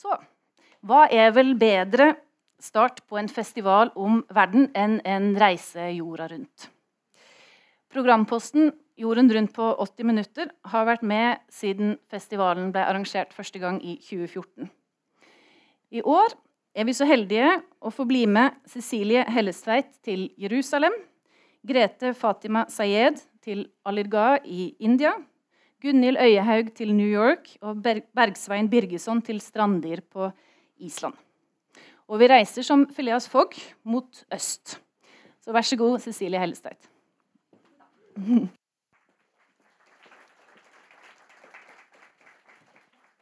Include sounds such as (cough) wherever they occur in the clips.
Så hva er vel bedre start på en festival om verden enn en reise jorda rundt? Programposten Jorden rundt på 80 minutter har vært med siden festivalen ble arrangert første gang i 2014. I år er vi så heldige å få bli med Cecilie Hellestveit til Jerusalem, Grete Fatima Sayed til Alirgah i India, Gunhild Øyehaug til New York og Bergsvein Birgesson til Strandir på Island. Og vi reiser som Phileas Fogg mot øst. Så vær så god, Cecilie Hellestveit. (laughs)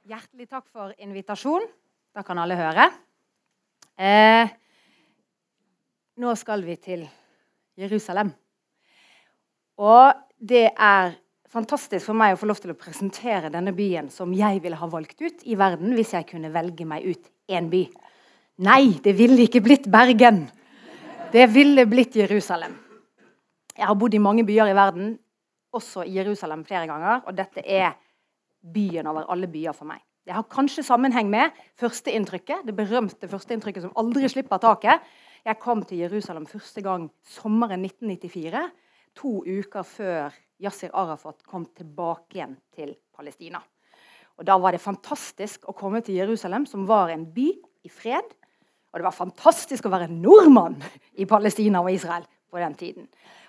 Hjertelig takk for invitasjon. Da kan alle høre. Eh, nå skal vi til Jerusalem. Og det er fantastisk for meg å få lov til å presentere denne byen som jeg ville ha valgt ut i verden hvis jeg kunne velge meg ut én by. Nei, det ville ikke blitt Bergen. Det ville blitt Jerusalem. Jeg har bodd i mange byer i verden, også i Jerusalem flere ganger. Og dette er byen over alle byer for meg. Det har kanskje sammenheng med førsteinntrykket, det berømte førsteinntrykket som aldri slipper taket. Jeg kom til Jerusalem første gang sommeren 1994, to uker før Yasir Arafat kom tilbake igjen til Palestina. Og Da var det fantastisk å komme til Jerusalem, som var en by i fred. Og det var fantastisk å være nordmann i Palestina og Israel på den tiden.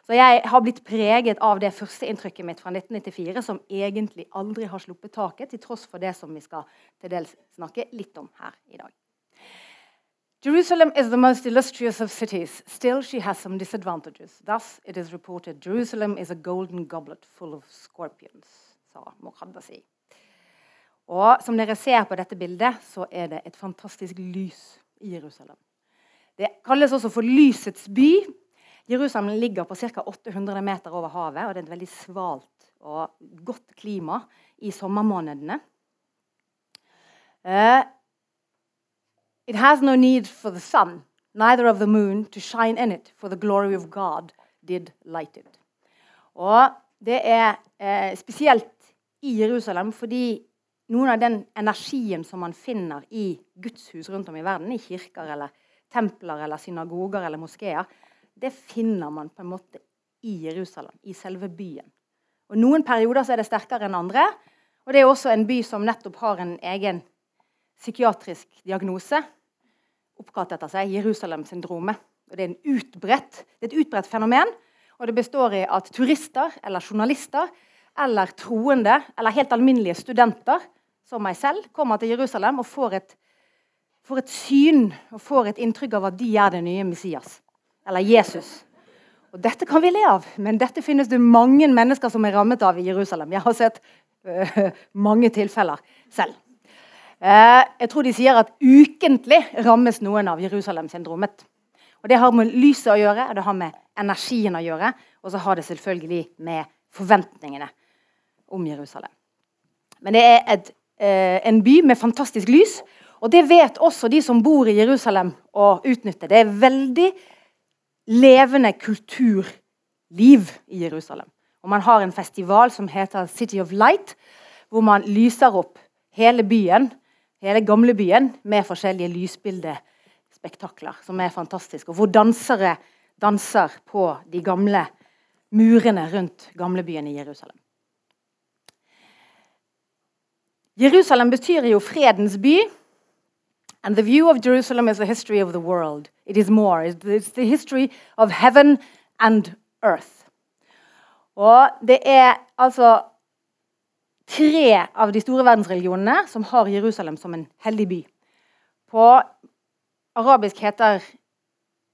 Så jeg har blitt preget av det første inntrykket mitt fra 1994, som egentlig aldri har sluppet taket, til tross for det som vi skal til dels snakke litt om her i dag. Jerusalem is the most illustrious of cities. Still, she has some disadvantages. Thus, it is reported Jerusalem is a golden goblet full of scorpions, sa Mohaddasi. Og som dere ser på dette bildet, så er det et fantastisk lys i Jerusalem. Det kalles også for lysets by, Jerusalem ligger på ca. 800 meter over havet, og det er et veldig svalt og godt klima i sommermånedene. Uh, it has no need for the sun, neither of the moon, to shine in it, for the glory of God did light it. Og det er eh, spesielt i Jerusalem fordi noen av den energien som man finner i gudshus rundt om i verden, i kirker eller templer eller synagoger eller moskeer, det finner man på en måte i Jerusalem, i selve byen. Og Noen perioder så er det sterkere enn andre. Og det er også en by som nettopp har en egen psykiatrisk diagnose oppkalt etter seg, Jerusalem-syndromet. Det er, det er et utbredt fenomen. Og det består i at turister eller journalister eller troende eller helt alminnelige studenter som meg selv kommer til Jerusalem og får et, får et syn og får et inntrykk av at de er det nye Messias. Eller Jesus. Og Dette kan vi le av, men dette finnes det mange mennesker som er rammet av i Jerusalem. Jeg har sett øh, mange tilfeller selv. Uh, jeg tror de sier at ukentlig rammes noen av Jerusalem-syndromet. Og Det har med lyset å gjøre, det har med energien å gjøre. Og så har det selvfølgelig med forventningene om Jerusalem. Men det er et, uh, en by med fantastisk lys, og det vet også de som bor i Jerusalem, å utnytte. Det er veldig levende kulturliv i Jerusalem. Og Man har en festival som heter City of Light, hvor man lyser opp hele byen, hele gamlebyen med forskjellige lysbildespektakler, som er fantastiske. Og hvor dansere danser på de gamle murene rundt gamlebyen i Jerusalem. Jerusalem betyr jo fredens by. And the view of Jerusalem is the history of the world. It is more. It's the history of heaven and earth. Og det er altså tre av de store verdensreligionene som har Jerusalem som en hellig by. På arabisk heter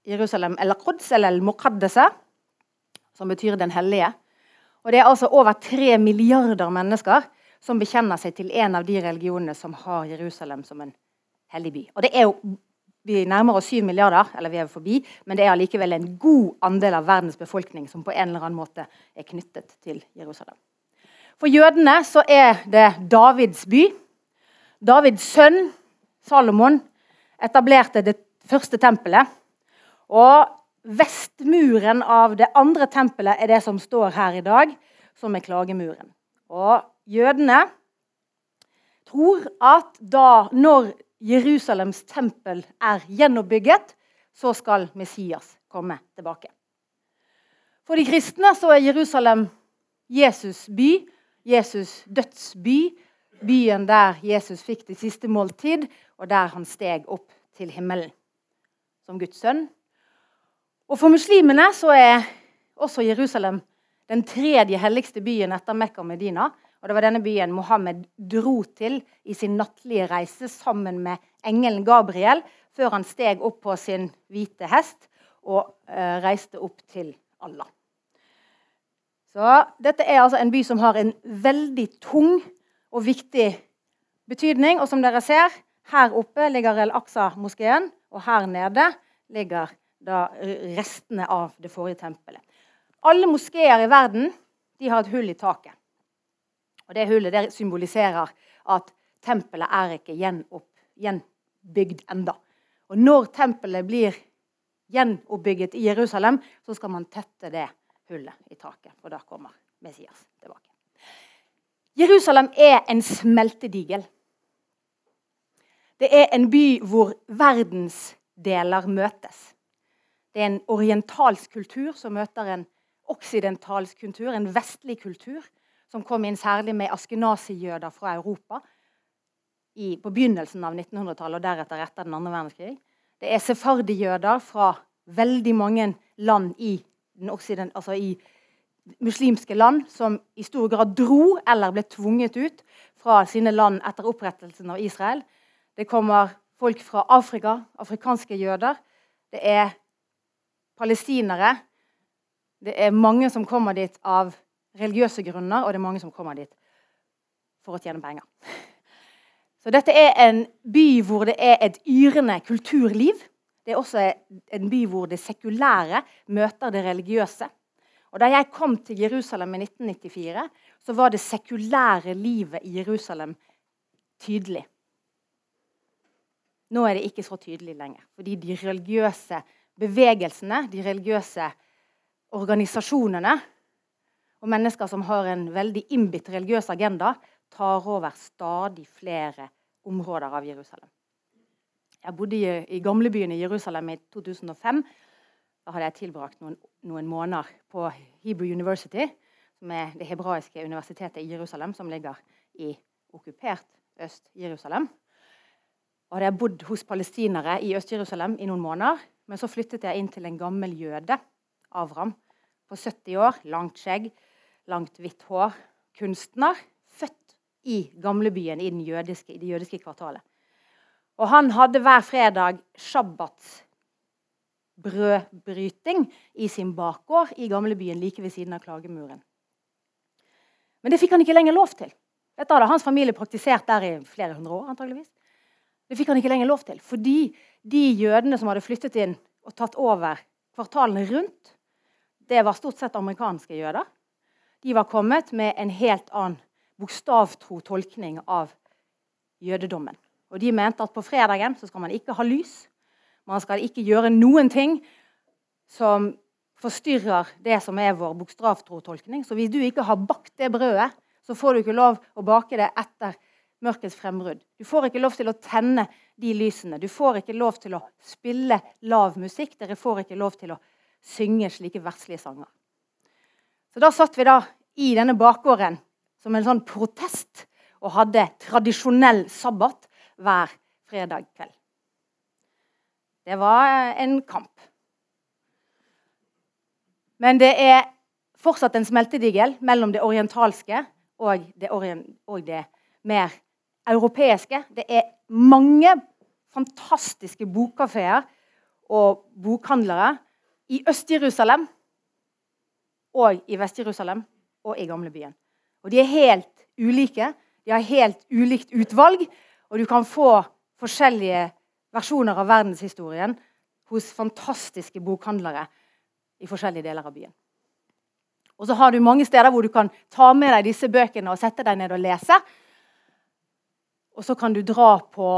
Jerusalem el-Quds eller el-Muqaddese, som betyr den hellige. Og det er altså over tre milliarder mennesker som bekjenner seg til en av de religionene som har Jerusalem som en hellig by. Og det er jo vi nærmer oss 7 milliarder, eller vi er forbi, men det er allikevel en god andel av verdens befolkning som på en eller annen måte er knyttet til Jerusalem. For jødene så er det Davids by. Davids sønn Salomon etablerte det første tempelet. Og vestmuren av det andre tempelet er det som står her i dag, som er klagemuren. Og jødene tror at da, når Jerusalems tempel er gjenoppbygget, så skal Messias komme tilbake. For de kristne så er Jerusalem Jesus' by, Jesus' dødsby. Byen der Jesus fikk det siste måltid, og der han steg opp til himmelen som Guds sønn. Og For muslimene så er også Jerusalem den tredje helligste byen etter Mekka og Medina. Og Det var denne byen Mohammed dro til i sin nattlige reise sammen med engelen Gabriel før han steg opp på sin hvite hest og eh, reiste opp til Allah. Så Dette er altså en by som har en veldig tung og viktig betydning. Og som dere ser, her oppe ligger El Aqsa-moskeen, og her nede ligger da restene av det forrige tempelet. Alle moskeer i verden de har et hull i taket. Og Det hullet det symboliserer at tempelet er ikke gjenbygd enda. Og når tempelet blir gjenoppbygget i Jerusalem, så skal man tette det hullet i taket. For da kommer Messias tilbake. Jerusalem er en smeltedigel. Det er en by hvor verdensdeler møtes. Det er en orientalsk kultur som møter en oksidentalsk kultur, en vestlig kultur, som kom inn særlig med askenasijøder fra Europa i, på begynnelsen av 1900-tallet og deretter etter den andre verdenskrig. Det er sefardijøder fra veldig mange land i, altså i muslimske land som i stor grad dro eller ble tvunget ut fra sine land etter opprettelsen av Israel. Det kommer folk fra Afrika, afrikanske jøder. Det er palestinere. Det er mange som kommer dit av religiøse grunner, og det er mange som kommer dit for å tjene penger. (laughs) Så dette er en by hvor det er et yrende kulturliv. Det er også en by hvor det sekulære møter det religiøse. Og Da jeg kom til Jerusalem i 1994, så var det sekulære livet i Jerusalem tydelig. Nå er det ikke så tydelig lenger, fordi de religiøse bevegelsene, de religiøse organisasjonene og mennesker som har en veldig innbitt religiøs agenda, tar over stadig flere områder av Jerusalem. Jeg bodde i, i gamlebyen i Jerusalem i 2005. Da hadde jeg tilbrakt noen, noen måneder på Hebrew University, som er det hebraiske universitetet i Jerusalem, som ligger i okkupert Øst-Jerusalem. Og hadde jeg bodd hos palestinere i Øst-Jerusalem i noen måneder. Men så flyttet jeg inn til en gammel jøde, Avram, på 70 år. Langt skjegg, langt hvitt hår. Kunstner. Født i gamlebyen i, i det jødiske kvartalet. Og han hadde hver fredag brødbryting i sin bakgård i gamlebyen like ved siden av klagemuren. Men det fikk han ikke lenger lov til. Dette hadde hans familie praktisert der i flere hundre år. antageligvis. Det fikk han ikke lenger lov til, fordi de jødene som hadde flyttet inn og tatt over kvartalene rundt, det var stort sett amerikanske jøder. De var kommet med en helt annen bokstavtro tolkning av jødedommen. Og De mente at på fredagen så skal man ikke ha lys. Man skal ikke gjøre noen ting som forstyrrer det som er vår bokstavtro-tolkning. Så hvis du ikke har bakt det brødet, så får du ikke lov å bake det etter mørkets frembrudd. Du får ikke lov til å tenne de lysene. Du får ikke lov til å spille lav musikk. Dere får ikke lov til å synge slike verslige sanger. Så Da satt vi da i denne bakgården som en sånn protest og hadde tradisjonell sabbat hver fredag kveld. Det var en kamp. Men det er fortsatt en smeltedigel mellom det orientalske og det, orient og det mer europeiske. Det er mange fantastiske bokkafeer og bokhandlere i Øst-Jerusalem og i Vest-Jerusalem og i gamlebyen. Og de er helt ulike. De har helt ulikt utvalg, og du kan få forskjellige versjoner av verdenshistorien hos fantastiske bokhandlere i forskjellige deler av byen. Og så har du mange steder hvor du kan ta med deg disse bøkene og sette deg ned og lese. Og så kan du dra på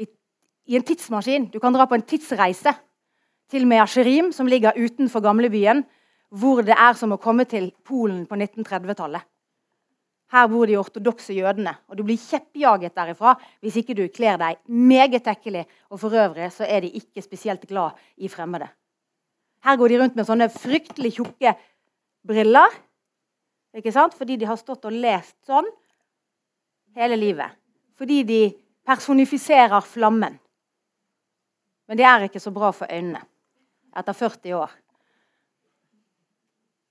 i, i, en tidsmaskin. Du kan dra på en tidsreise til Measherim, som ligger utenfor gamlebyen, hvor det er som å komme til Polen på 1930-tallet. Her bor de ortodokse jødene. Og du blir kjeppjaget derifra hvis ikke du kler deg meget tekkelig. Og for øvrig så er de ikke spesielt glad i fremmede. Her går de rundt med sånne fryktelig tjukke briller. Ikke sant? Fordi de har stått og lest sånn hele livet. Fordi de personifiserer flammen. Men det er ikke så bra for øynene etter 40 år.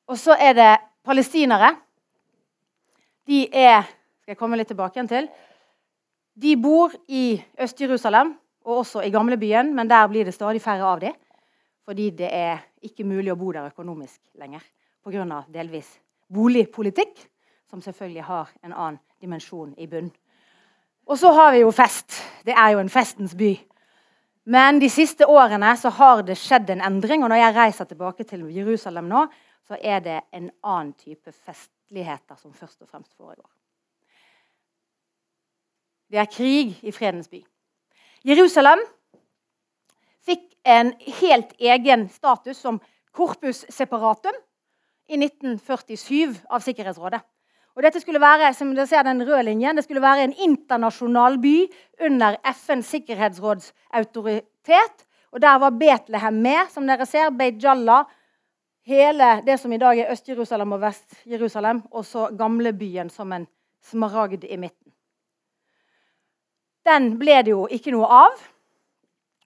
Og så er det palestinere. De er skal jeg komme litt tilbake igjen til, de bor i Øst-Jerusalem og også i gamlebyen, men der blir det stadig færre av dem. Fordi det er ikke mulig å bo der økonomisk lenger pga. delvis boligpolitikk, som selvfølgelig har en annen dimensjon i bunn. Og så har vi jo fest. Det er jo en festens by. Men de siste årene så har det skjedd en endring. Og når jeg reiser tilbake til Jerusalem nå, så er det en annen type festligheter som først og fremst foregår. Det er krig i fredens by. Jerusalem fikk en helt egen status som corpus separatum i 1947 av Sikkerhetsrådet. Og dette skulle være som dere ser den røde linjen, det skulle være en internasjonal by under FNs sikkerhetsråds autoritet. Og Der var Betlehem med, som dere ser. Beit hele det som i dag er Øst-Jerusalem og Vest-Jerusalem, og så gamlebyen som en smaragd i midten. Den ble det jo ikke noe av.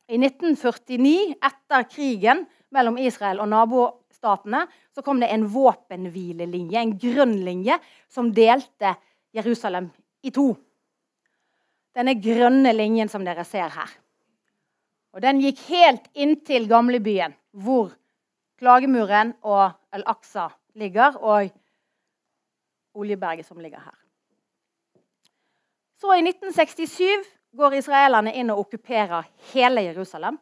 I 1949, etter krigen mellom Israel og nabostatene, så kom det en våpenhvilelinje, en grønn linje, som delte Jerusalem i to. Denne grønne linjen som dere ser her. Og Den gikk helt inntil gamlebyen, hvor Klagemuren og Al-Aqsa ligger, og Oljeberget som ligger her. Så i 1967 går israelerne inn og okkuperer hele Jerusalem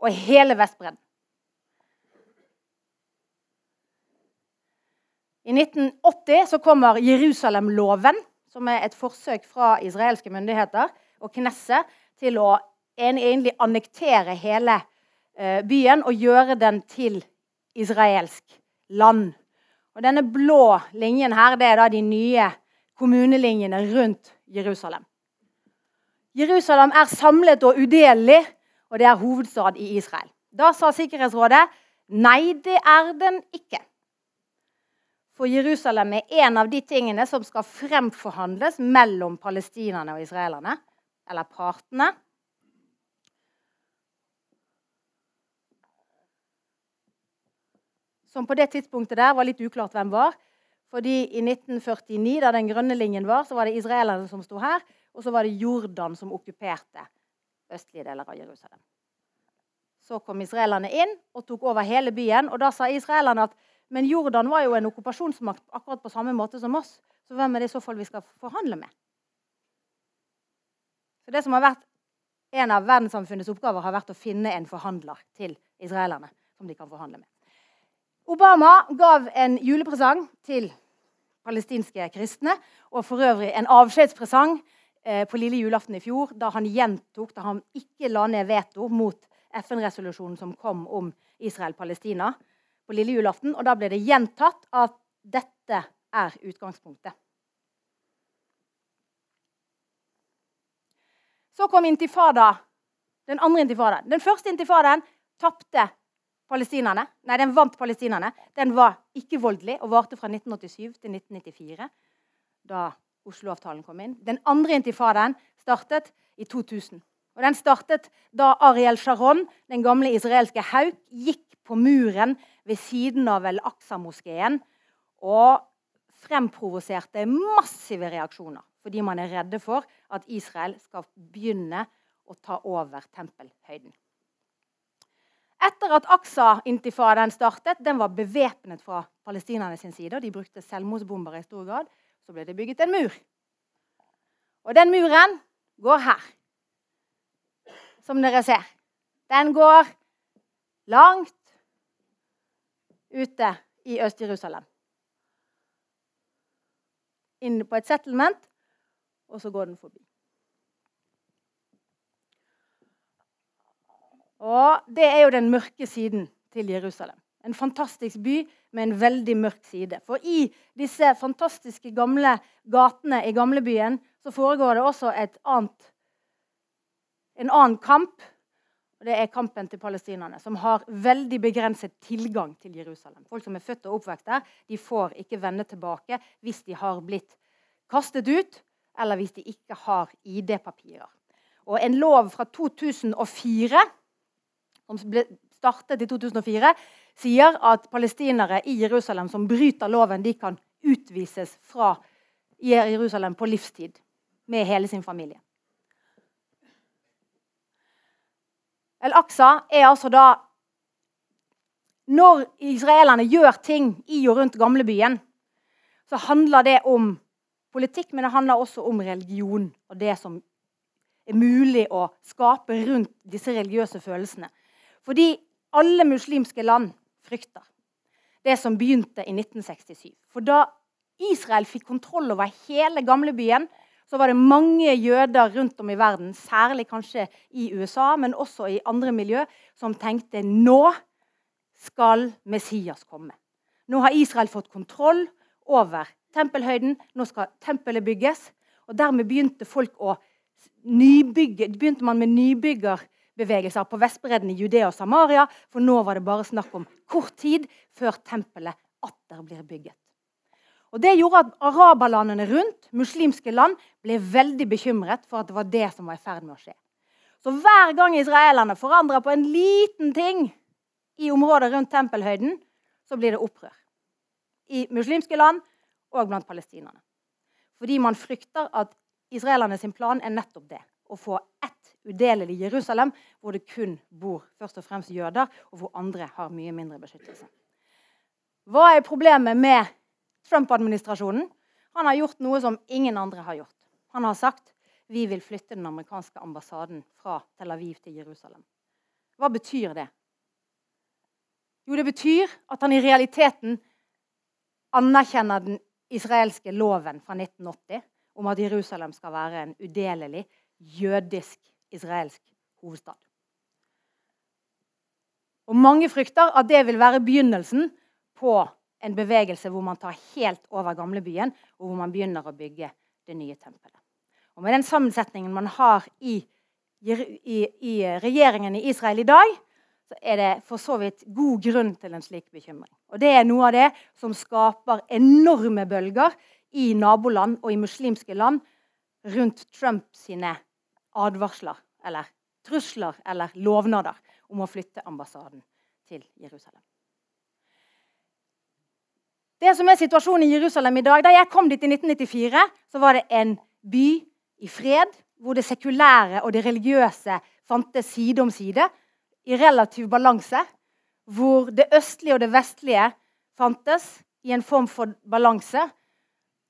og hele Vestbredden. I 1980 så kommer Jerusalem-loven, som er et forsøk fra israelske myndigheter og Knesset til å egentlig annektere hele eh, byen og gjøre den til israelsk land. Og Denne blå linjen her, det er da de nye kommunelinjene rundt Jerusalem. Jerusalem er samlet og udelelig, og det er hovedstad i Israel. Da sa Sikkerhetsrådet nei, det er den ikke. For Jerusalem er en av de tingene som skal fremforhandles mellom palestinerne og israelerne, eller partene. Som på det tidspunktet der var litt uklart hvem var. Fordi i 1949, da den grønne linjen var, så var det israelerne som sto her. Og så var det Jordan som okkuperte østlige deler av Jerusalem. Så kom israelerne inn og tok over hele byen. Og da sa israelerne at men Jordan var jo en okkupasjonsmakt akkurat på samme måte som oss. Så hvem er det i så fall vi skal forhandle med? Så Det som har vært en av verdenssamfunnets oppgaver, har vært å finne en forhandler til israelerne. som de kan forhandle med. Obama gav en julepresang til palestinske kristne, og for øvrig en avskjedspresang Eh, på lille julaften i fjor, da han gjentok, da han ikke la ned veto mot FN-resolusjonen som kom om Israel-Palestina på lille julaften. Og da ble det gjentatt at dette er utgangspunktet. Så kom intifada, den andre intifadaen. Den første intifadaen tapte palestinerne. Nei, den vant palestinerne. Den var ikke voldelig og varte fra 1987 til 1994. Da Oslo-avtalen kom inn. Den andre intifadaen startet i 2000. Og Den startet da Ariel Sharon, den gamle israelske hauk, gikk på muren ved siden av El Aqsa-moskeen og fremprovoserte massive reaksjoner. Fordi man er redde for at Israel skal begynne å ta over tempelhøyden. Etter at Aksa-intifadaen startet, den var bevæpnet fra palestinerne sin side. og De brukte selvmordsbomber i stor grad så ble det bygget en mur. Og den muren går her, som dere ser. Den går langt ute i Øst-Jerusalem. Inn på et settlement, og så går den forbi. Og Det er jo den mørke siden til Jerusalem. En fantastisk by med en veldig mørk side. For i disse fantastiske gamle gatene i gamlebyen så foregår det også annet, en annen kamp. Og det er kampen til palestinerne, som har veldig begrenset tilgang til Jerusalem. Folk som er født og oppvokst der, de får ikke vende tilbake hvis de har blitt kastet ut, eller hvis de ikke har ID-papirer. Og en lov fra 2004 som ble startet i 2004, sier at palestinere i Jerusalem som bryter loven, de kan utvises fra Jerusalem på livstid med hele sin familie. El-Aqsa er altså da Når israelerne gjør ting i og rundt gamlebyen, så handler det om politikk, men det handler også om religion og det som er mulig å skape rundt disse religiøse følelsene. Fordi alle muslimske land frykter det som begynte i 1967. For da Israel fikk kontroll over hele gamlebyen, så var det mange jøder rundt om i verden, særlig kanskje i USA, men også i andre miljø, som tenkte nå skal Messias komme. Nå har Israel fått kontroll over tempelhøyden. Nå skal tempelet bygges. Og dermed begynte folk å nybygge, begynte man med nybygger bevegelser på Vestbredden i Judea og Samaria, for nå var det bare snakk om kort tid før tempelet atter blir bygget. Og Det gjorde at araberlandene rundt, muslimske land, ble veldig bekymret for at det var det som var i ferd med å skje. Så hver gang israelerne forandrer på en liten ting i området rundt tempelhøyden, så blir det opprør. I muslimske land og blant palestinerne. Fordi man frykter at israelerne sin plan er nettopp det. Å få ett udelelig Jerusalem, hvor det kun bor først og fremst jøder, og hvor andre har mye mindre beskyttelse. Hva er problemet med Trump-administrasjonen? Han har gjort noe som ingen andre har gjort. Han har sagt vi vil flytte den amerikanske ambassaden fra Tel Aviv til Jerusalem. Hva betyr det? Jo, det betyr at han i realiteten anerkjenner den israelske loven fra 1980 om at Jerusalem skal være en udelelig jødisk israelsk hovedstad. Og Mange frykter at det vil være begynnelsen på en bevegelse hvor man tar helt over gamlebyen, og hvor man begynner å bygge det nye tempelet. Og Med den sammensetningen man har i, i, i regjeringen i Israel i dag, så er det for så vidt god grunn til en slik bekymring. Og Det er noe av det som skaper enorme bølger i naboland og i muslimske land rundt Trump sine advarsler eller trusler eller lovnader om å flytte ambassaden til Jerusalem. Det som er situasjonen i Jerusalem i dag, Da jeg kom dit i 1994, så var det en by i fred, hvor det sekulære og det religiøse fantes side om side, i relativ balanse. Hvor det østlige og det vestlige fantes i en form for balanse.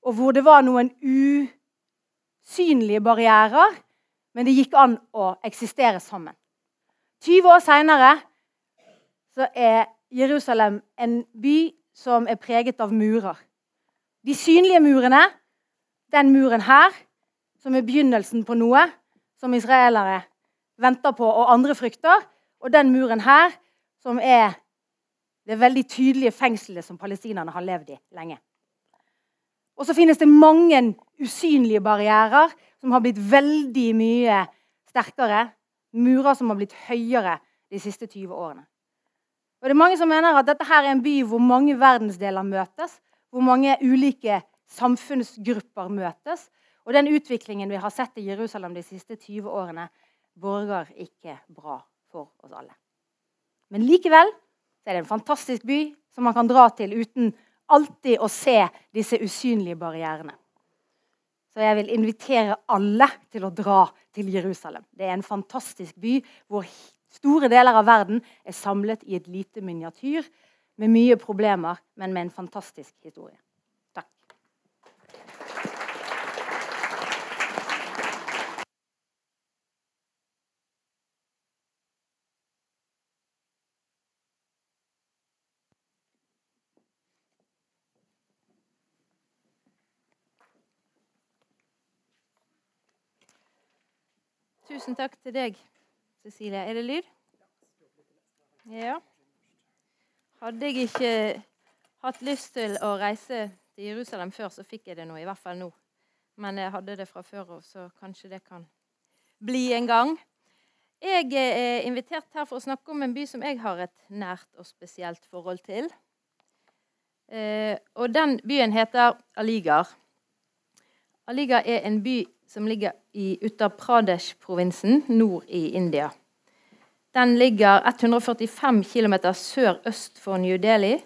Og hvor det var noen usynlige barrierer men det gikk an å eksistere sammen. 20 år seinere er Jerusalem en by som er preget av murer. De synlige murene, den muren her, som er begynnelsen på noe som israelere venter på og andre frykter, og den muren her, som er det veldig tydelige fengselet som palestinerne har levd i lenge. Og så finnes det mange usynlige barrierer som har blitt veldig mye sterkere. Murer som har blitt høyere de siste 20 årene. Og det er Mange som mener at dette her er en by hvor mange verdensdeler møtes. Hvor mange ulike samfunnsgrupper møtes. Og den utviklingen vi har sett i Jerusalem de siste 20 årene, borger ikke bra for oss alle. Men likevel er det en fantastisk by som man kan dra til uten alltid å se disse usynlige barrierene. Så jeg vil invitere alle til å dra til Jerusalem. Det er en fantastisk by hvor store deler av verden er samlet i et lite miniatyr med mye problemer, men med en fantastisk historie. Tusen takk til deg, Cecilie. Er det lyd? Ja. hadde jeg ikke hatt lyst til å reise til Jerusalem før, så fikk jeg det nå, i hvert fall nå. Men jeg hadde det fra før av, så kanskje det kan bli en gang. Jeg er invitert her for å snakke om en by som jeg har et nært og spesielt forhold til. Eh, og den byen heter Aligar. Aligar er en by som ligger i Uttar Pradesh-provinsen nord i India. Den ligger 145 km sør-øst for New Delhi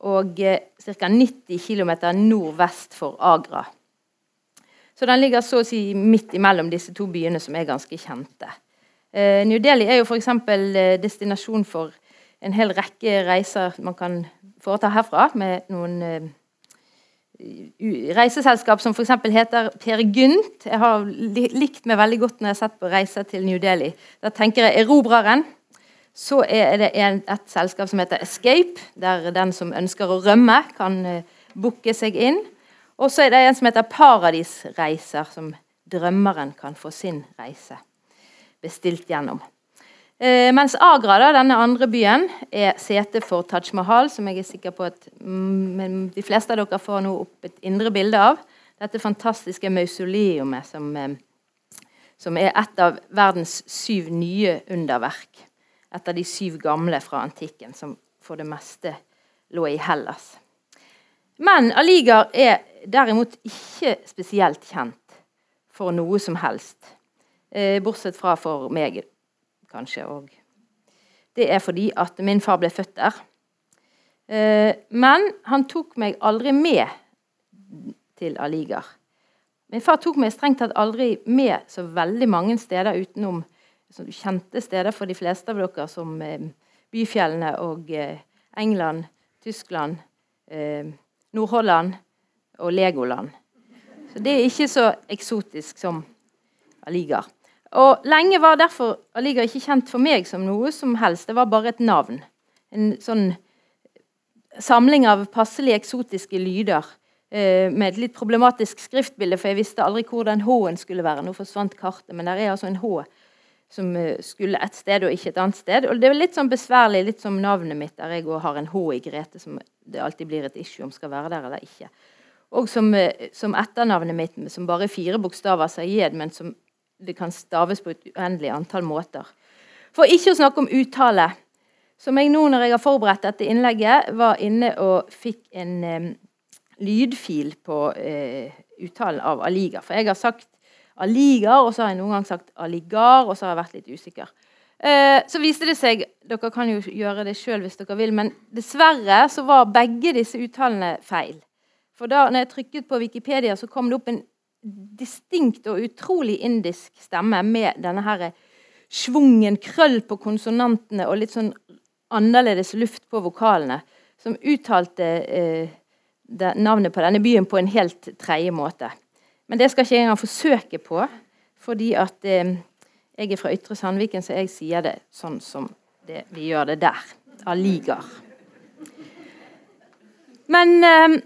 og ca. 90 km nordvest for Agra. Så den ligger så å si midt imellom disse to byene som er ganske kjente. Eh, New Delhi er jo f.eks. Eh, destinasjon for en hel rekke reiser man kan foreta herfra, med noen eh, reiseselskap som f.eks. heter Per Gynt. Jeg har likt meg veldig godt når jeg har sett på reiser til New Delhi. Da tenker jeg Erobreren. Så er det et selskap som heter Escape, der den som ønsker å rømme, kan uh, booke seg inn. Og så er det en som heter Paradisreiser, som drømmeren kan få sin reise bestilt gjennom. Uh, mens Agra, da, denne andre byen, er sete for Taj Mahal, som jeg er sikker på at mm, de fleste av dere får nå opp et indre bilde av. Dette fantastiske mausoleumet som, eh, som er et av verdens syv nye underverk et av de syv gamle fra antikken, som for det meste lå i Hellas. Men Aligar er derimot ikke spesielt kjent for noe som helst. Eh, bortsett fra for meg, kanskje. òg. det er fordi at min far ble født der. Eh, men han tok meg aldri med til Aligar. Min far tok meg strengt tatt aldri med så veldig mange steder utenom kjente steder for de fleste av dere, som eh, Byfjellene og eh, England, Tyskland, Nord-Holland og Legoland. Så det er ikke så eksotisk som Aligar. Og Lenge var derfor Aligar ikke kjent for meg som noe som helst. Det var bare et navn. En sånn samling av passelig eksotiske lyder eh, med et litt problematisk skriftbilde, for jeg visste aldri hvor den H-en skulle være. Nå forsvant kartet, men der er altså en H som eh, skulle et sted og ikke et annet sted. Og Det er litt sånn besværlig, litt som navnet mitt, der jeg har en H i Grete, som det alltid blir et issue om skal være der eller ikke. Og som, eh, som etternavnet mitt, som bare fire bokstaver, Sayed, men som det kan staves på et uendelig antall måter. For ikke å snakke om uttale. Som jeg nå, når jeg har forberedt dette innlegget, var inne og fikk en um, lydfil på uh, uttalen av Aliga. For jeg har sagt Aligar, og så har jeg noen gang sagt Aligar, og så har jeg vært litt usikker. Uh, så viste det seg Dere kan jo gjøre det sjøl hvis dere vil, men dessverre så var begge disse uttalene feil. For da når jeg trykket på Wikipedia, så kom det opp en distinkt og utrolig indisk stemme med denne her svungen, krøll på konsonantene og litt sånn annerledes luft på vokalene, som uttalte eh, navnet på denne byen på en helt tredje måte. Men det skal ikke jeg engang forsøke på, fordi at eh, jeg er fra Ytre Sandviken, så jeg sier det sånn som det, vi gjør det der. Aligar. Men eh,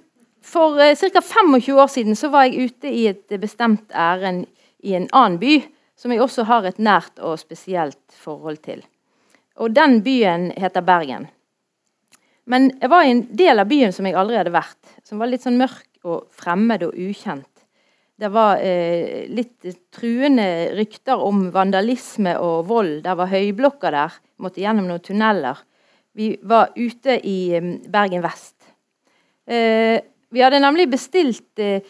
for eh, ca. 25 år siden så var jeg ute i et bestemt ærend i en annen by, som jeg også har et nært og spesielt forhold til. Og den byen heter Bergen. Men jeg var i en del av byen som jeg aldri hadde vært, som var litt sånn mørk og fremmed og ukjent. Det var eh, litt truende rykter om vandalisme og vold. Det var høyblokker der. Måtte gjennom noen tunneler. Vi var ute i eh, Bergen vest. Eh, vi hadde nemlig bestilt eh,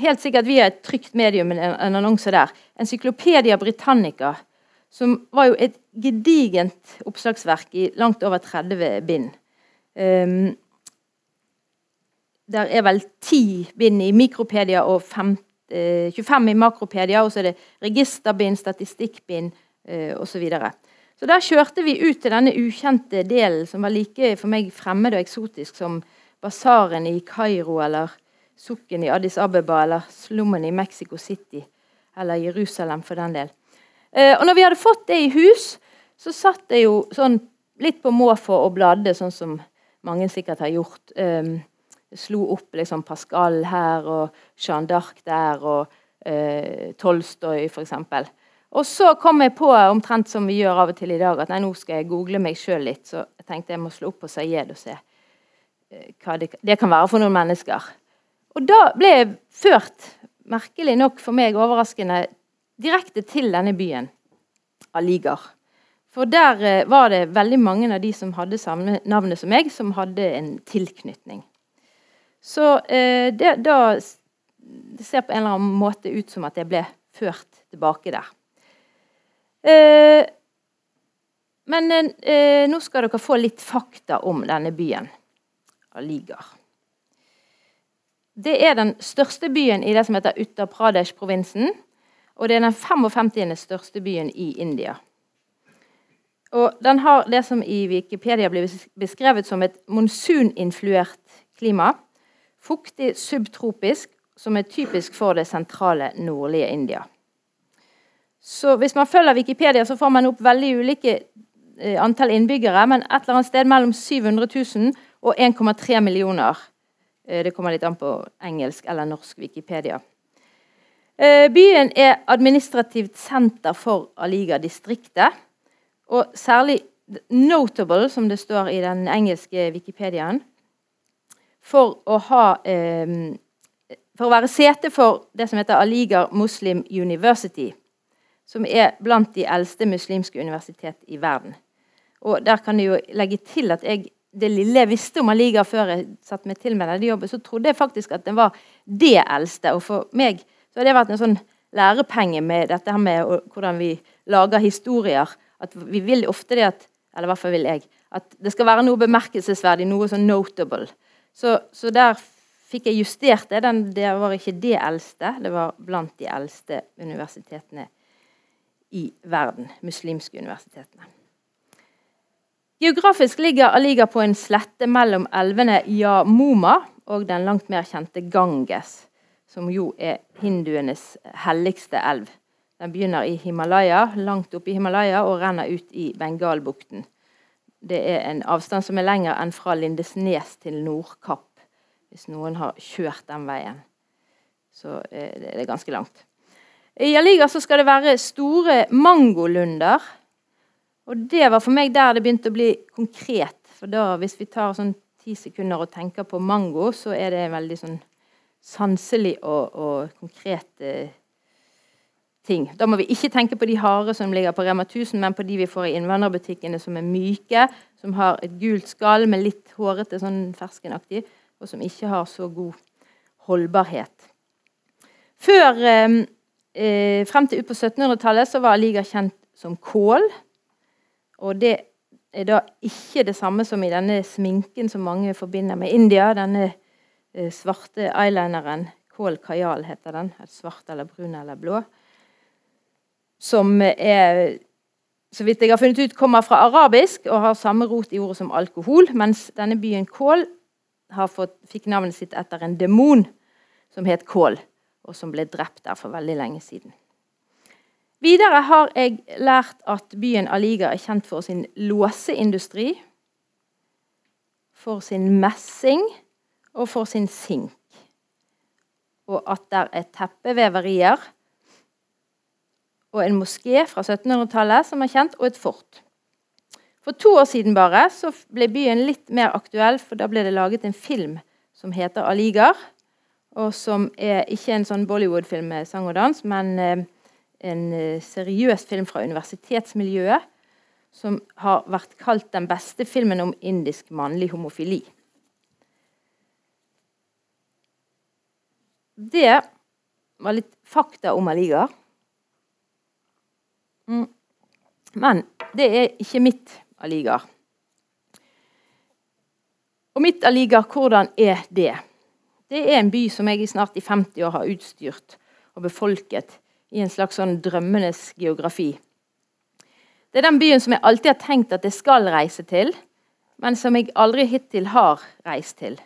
helt sikkert via et trygt medium en, en annonse der. Encyklopedia Britannica. Som var jo et gedigent oppslagsverk i langt over 30 bind. Um, der er vel ti bind i Mikropedia og 15 25 eh, i Makropedia, og så er det registerbind, statistikkbind eh, osv. Så, så der kjørte vi ut til denne ukjente delen, som var like for meg fremmed og eksotisk som basaren i Kairo eller sukken i Addis Abeba eller slummen i Mexico City eller Jerusalem for den del. Eh, og når vi hadde fått det i hus, så satt det jo sånn litt på måfå og bladde, sånn som mange sikkert har gjort. Um, slo opp liksom Pascal her og Jeanne d'Arc der og eh, Tolstoy f.eks. Og så kom jeg på, omtrent som vi gjør av og til i dag, at nei, nå skal jeg google meg sjøl litt. Så jeg tenkte jeg må slå opp på Sayed og se hva det, det, kan være for noen mennesker. Og da ble jeg ført, merkelig nok for meg overraskende, direkte til denne byen, Aligar. For der eh, var det veldig mange av de som hadde samme navnet som meg, som hadde en tilknytning. Så eh, det, da det ser på en eller annen måte ut som at jeg ble ført tilbake der. Eh, men eh, nå skal dere få litt fakta om denne byen, Aligar. Det er den største byen i det som heter Uttar Pradesh-provinsen. Og det er den 55. største byen i India. Og den har det som i Wikipedia blir beskrevet som et monsuninfluert klima. Fuktig subtropisk, som er typisk for det sentrale nordlige India. Så hvis man følger Wikipedia, så får man opp veldig ulike eh, antall innbyggere, men et eller annet sted mellom 700 000 og 1,3 millioner. Eh, det kommer litt an på engelsk eller norsk Wikipedia. Eh, byen er administrativt senter for Aliga-distriktet. Og særlig notable, som det står i den engelske Wikipediaen, for å ha eh, For å være sete for det som heter Aliga Muslim University som er blant de eldste muslimske universitet i verden. Og der kan jeg jo legge til at jeg, Det lille jeg visste om Aliga før jeg satte meg til med denne jobben, så trodde jeg faktisk at den var det eldste. Og for meg så har det vært en sånn lærepenge med dette her med hvordan vi lager historier. At vi vil ofte det at Eller i hvert fall vil jeg. At det skal være noe bemerkelsesverdig, noe sånn notable. Så, så der fikk jeg justert det. Den, det var ikke det eldste, det var blant de eldste universitetene i verden, muslimske universitetene. Geografisk ligger Aliga på en slette mellom elvene Yamuma og den langt mer kjente Ganges, som jo er hinduenes helligste elv. Den begynner i Himalaya, langt oppe i Himalaya og renner ut i Bengalbukten. Det er en avstand som er lenger enn fra Lindesnes til Nordkapp, hvis noen har kjørt den veien. Så eh, det er ganske langt. I Aliga skal det være store mangolunder. Og det var for meg der det begynte å bli konkret. For da, hvis vi tar sånn ti sekunder og tenker på mango, så er det veldig sånn sanselig og, og konkret eh, ting. Da må vi ikke tenke på de harde som ligger på Rema 1000, men på de vi får i innvandrerbutikkene som er myke, som har et gult skall med litt hårete, sånn ferskenaktig, og som ikke har så god holdbarhet. Før eh, eh, frem til ut på 1700-tallet så var liga kjent som kål. Og det er da ikke det samme som i denne sminken som mange forbinder med India. Denne eh, svarte eyelineren. Kål kajal heter den. Svart eller brun eller blå. Som er så vidt jeg har funnet ut, kommer fra arabisk og har samme rot i ordet som alkohol, mens denne byen Kål fått, fikk navnet sitt etter en demon som het Kål og som ble drept der for veldig lenge siden. Videre har jeg lært at byen Aliga er kjent for sin låseindustri, for sin messing og for sin sink. Og at det er teppeveverier og en moské fra 1700-tallet som er kjent, og et fort. For to år siden bare så ble byen litt mer aktuell, for da ble det laget en film som heter Aligar og som er ikke en sånn Bollywood-film med sang og dans, men eh, en eh, seriøs film fra universitetsmiljøet som har vært kalt den beste filmen om indisk mannlig homofili. Det var litt fakta om Aliga. Mm. Men det er ikke mitt Aligar. Og mitt Aligar, hvordan er det? Det er en by som jeg i snart i 50 år har utstyrt og befolket i en slags sånn drømmenes geografi. Det er den byen som jeg alltid har tenkt at jeg skal reise til, men som jeg aldri hittil har reist til.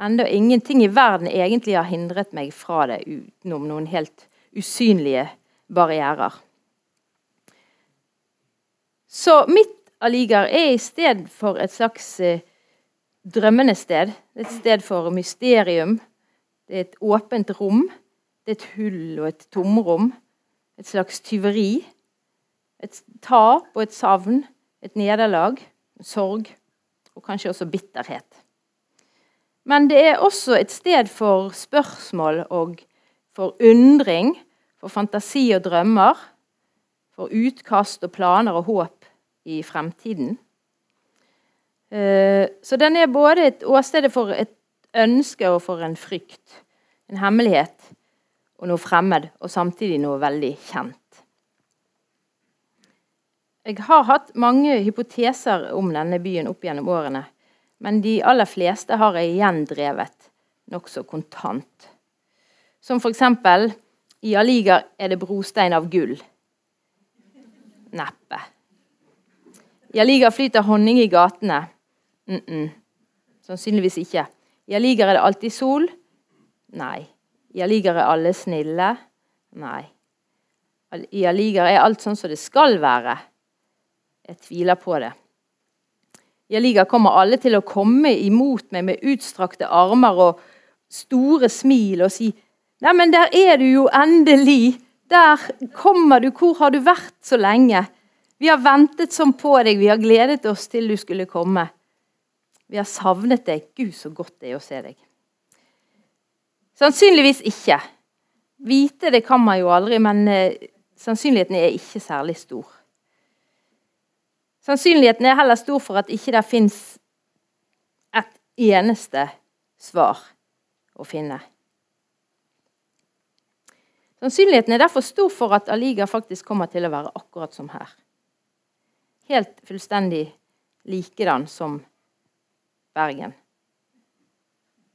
Enda ingenting i verden egentlig har hindret meg fra det utenom noen helt usynlige barrierer. Så mitt Aligar er i sted for et slags drømmende sted. Et sted for mysterium. Det er et åpent rom. Det er et hull og et tomrom. Et slags tyveri. Et tap og et savn, et nederlag, sorg og kanskje også bitterhet. Men det er også et sted for spørsmål og for undring, for fantasi og drømmer, for utkast og planer og håp i fremtiden. Eh, så den er både et åsted for et ønske og for en frykt. En hemmelighet og noe fremmed, og samtidig noe veldig kjent. Jeg har hatt mange hypoteser om denne byen opp gjennom årene. Men de aller fleste har jeg gjendrevet nokså kontant. Som f.eks.: I Aliga er det brostein av gull. Neppe. I Aliga flyter honning i gatene. Mm -mm. Sannsynligvis ikke. I Aliga er det alltid sol. Nei. I liker er alle snille. Nei. I liker er alt sånn som det skal være. Jeg tviler på det. I liker kommer alle til å komme imot meg med utstrakte armer og store smil og si Neimen, der er du jo endelig! Der kommer du! Hvor har du vært så lenge? Vi har ventet sånn på deg, vi har gledet oss til du skulle komme. Vi har savnet deg. Gud, så godt det er å se deg. Sannsynligvis ikke. Vite det kan man jo aldri, men eh, sannsynligheten er ikke særlig stor. Sannsynligheten er heller stor for at ikke det fins et eneste svar å finne. Sannsynligheten er derfor stor for at Aliga faktisk kommer til å være akkurat som her. Helt fullstendig likedan som Bergen.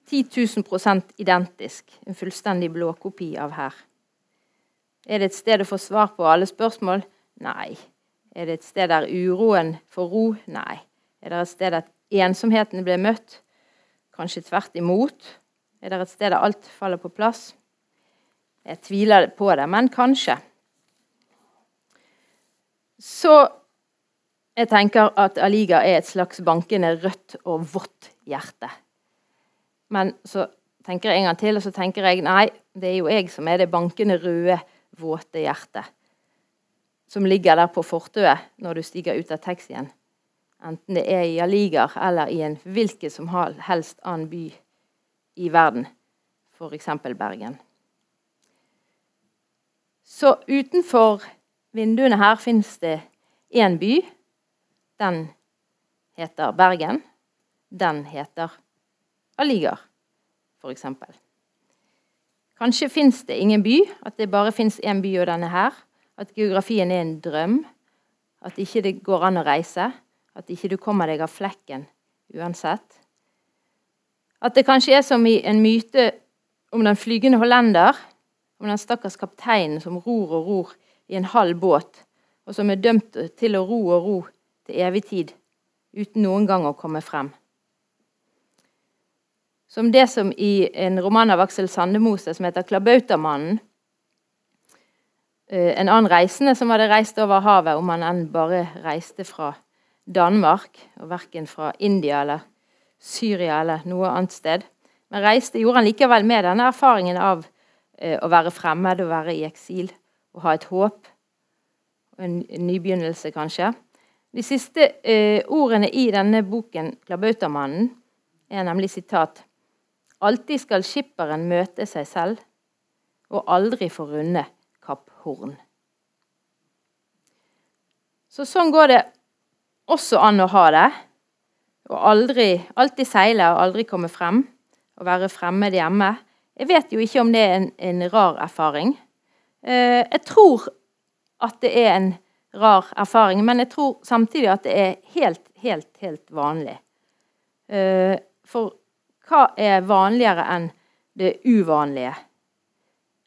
10 000 identisk. En fullstendig blåkopi av her. Er det et sted å få svar på alle spørsmål? Nei. Er det et sted der uroen får ro? Nei. Er det et sted der ensomheten blir møtt? Kanskje tvert imot. Er det et sted der alt faller på plass? Jeg tviler på det, men kanskje. Så jeg tenker at Aliga er et slags bankende rødt og vått hjerte. Men så tenker jeg en gang til, og så tenker jeg nei, det er jo jeg som er det bankende røde, våte hjertet som ligger der på fortauet når du stiger ut av taxien. Enten det er i Aligar eller i en hvilken som helst annen by i verden, f.eks. Bergen. Så utenfor vinduene her fins det én by. Den heter Bergen. Den heter Aligar, f.eks. Kanskje fins det ingen by, at det bare fins én by, og den er her. At geografien er en drøm. At ikke det går an å reise. At ikke du kommer deg av flekken uansett. At det kanskje er som i en myte om den flygende hollender. Om den stakkars kapteinen som ror og ror i en halv båt, og som er dømt til å ro og ro til evig tid uten noen gang å komme frem. Som det som i en roman av Aksel Sandemose som heter 'Klabautamannen', Eh, en annen reisende som hadde reist over havet, om han enn bare reiste fra Danmark, og verken fra India eller Syria eller noe annet sted. Men reiste gjorde han likevel med denne erfaringen av eh, å være fremmed og være i eksil og ha et håp. En, nybegynnelse, kanskje. De siste eh, ordene i denne boken, 'Klabautamannen', er nemlig sitat Alltid skal skipperen møte seg selv, og aldri få runde horn. Så sånn går det også an å ha det. Aldri, alltid seile og aldri komme frem. Og være fremmed hjemme. Jeg vet jo ikke om det er en, en rar erfaring. Eh, jeg tror at det er en rar erfaring, men jeg tror samtidig at det er helt, helt, helt vanlig. Eh, for hva er vanligere enn det uvanlige?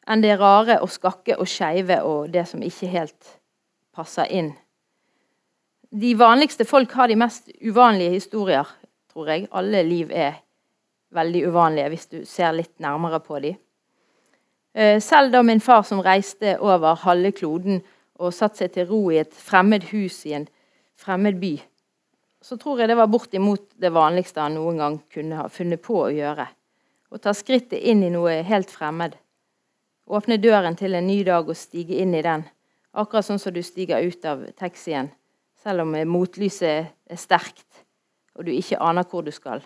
enn det rare og skakke og skeive og det som ikke helt passer inn. De vanligste folk har de mest uvanlige historier, tror jeg. Alle liv er veldig uvanlige hvis du ser litt nærmere på dem. Eh, selv da min far som reiste over halve kloden og satte seg til ro i et fremmed hus i en fremmed by, så tror jeg det var bortimot det vanligste han noen gang kunne ha funnet på å gjøre. Å ta skrittet inn i noe helt fremmed. Åpne døren til en ny dag og stige inn i den. Akkurat sånn som du stiger ut av taxien, selv om motlyset er sterkt, og du ikke aner hvor du skal.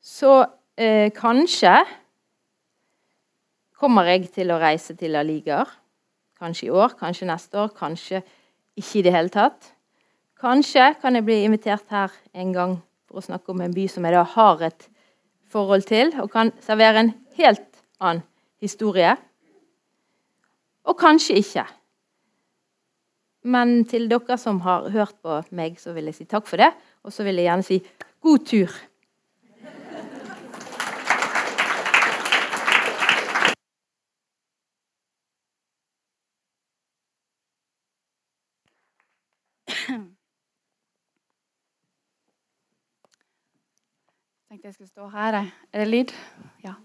Så eh, kanskje kommer jeg til å reise til Aligar. Kanskje i år, kanskje neste år, kanskje ikke i det hele tatt. Kanskje kan jeg bli invitert her en gang for å snakke om en by som jeg da har et forhold til, og kan servere en helt annen historie. Og kanskje ikke. Men til dere som har hørt på meg, så vil jeg si takk for det. Og så vil jeg gjerne si god tur. tenkte jeg skulle stå her. Er det lyd? Ja.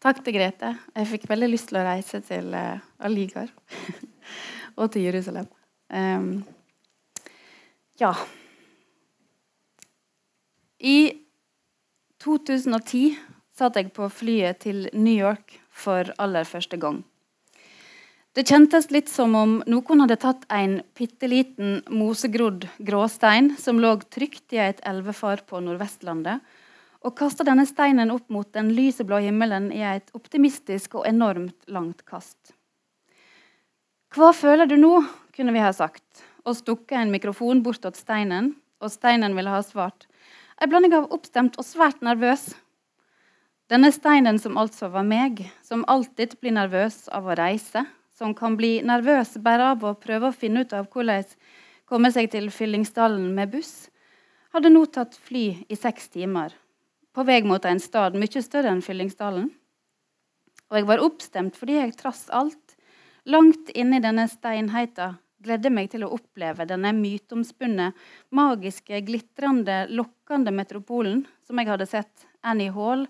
Takk til Grete. Jeg fikk veldig lyst til å reise til uh, Aligar (laughs) og til Jerusalem. Um, ja. I 2010 satt jeg på flyet til New York for aller første gang. Det kjentes litt som om noen hadde tatt en bitte liten mosegrodd gråstein som lå trygt i et elvefar på Nordvestlandet, og kaster denne steinen opp mot den lyseblå himmelen i et optimistisk og enormt langt kast. Hva føler du nå? kunne vi ha sagt, og stukket en mikrofon bortåt steinen, og steinen ville ha svart. En blanding av oppstemt og svært nervøs. Denne steinen som altså var meg, som alltid blir nervøs av å reise, som kan bli nervøs bare av å prøve å finne ut av hvordan komme seg til Fyllingsdalen med buss, hadde nå tatt fly i seks timer på vei mot en stad mye større enn Fyllingsdalen. Og jeg var oppstemt fordi jeg trass alt, langt inni denne steinheita, gledde meg til å oppleve denne myteomspunne, magiske, glitrende, lokkende metropolen som jeg hadde sett Annie Hall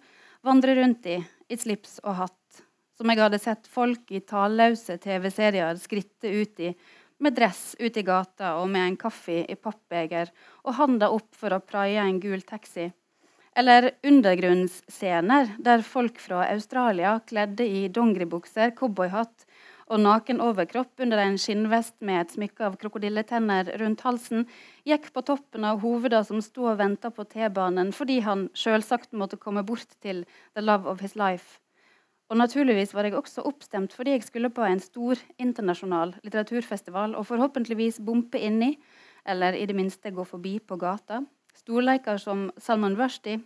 vandre rundt i, i slips og hatt. Som jeg hadde sett folk i talløse TV-serier skritte ut i, med dress ut i gata og med en kaffe i pappbeger og handa opp for å praie en gul taxi eller undergrunnsscener der folk fra Australia kledde i dongeribukser, cowboyhatt og naken overkropp under en skinnvest med et smykke av krokodilletenner rundt halsen, gikk på toppen av hovedet som sto og venta på T-banen fordi han selvsagt måtte komme bort til the love of his life. Og naturligvis var jeg også oppstemt fordi jeg skulle på en stor internasjonal litteraturfestival og forhåpentligvis bompe inni, eller i det minste gå forbi på gata, storleiker som Salman Rushdie,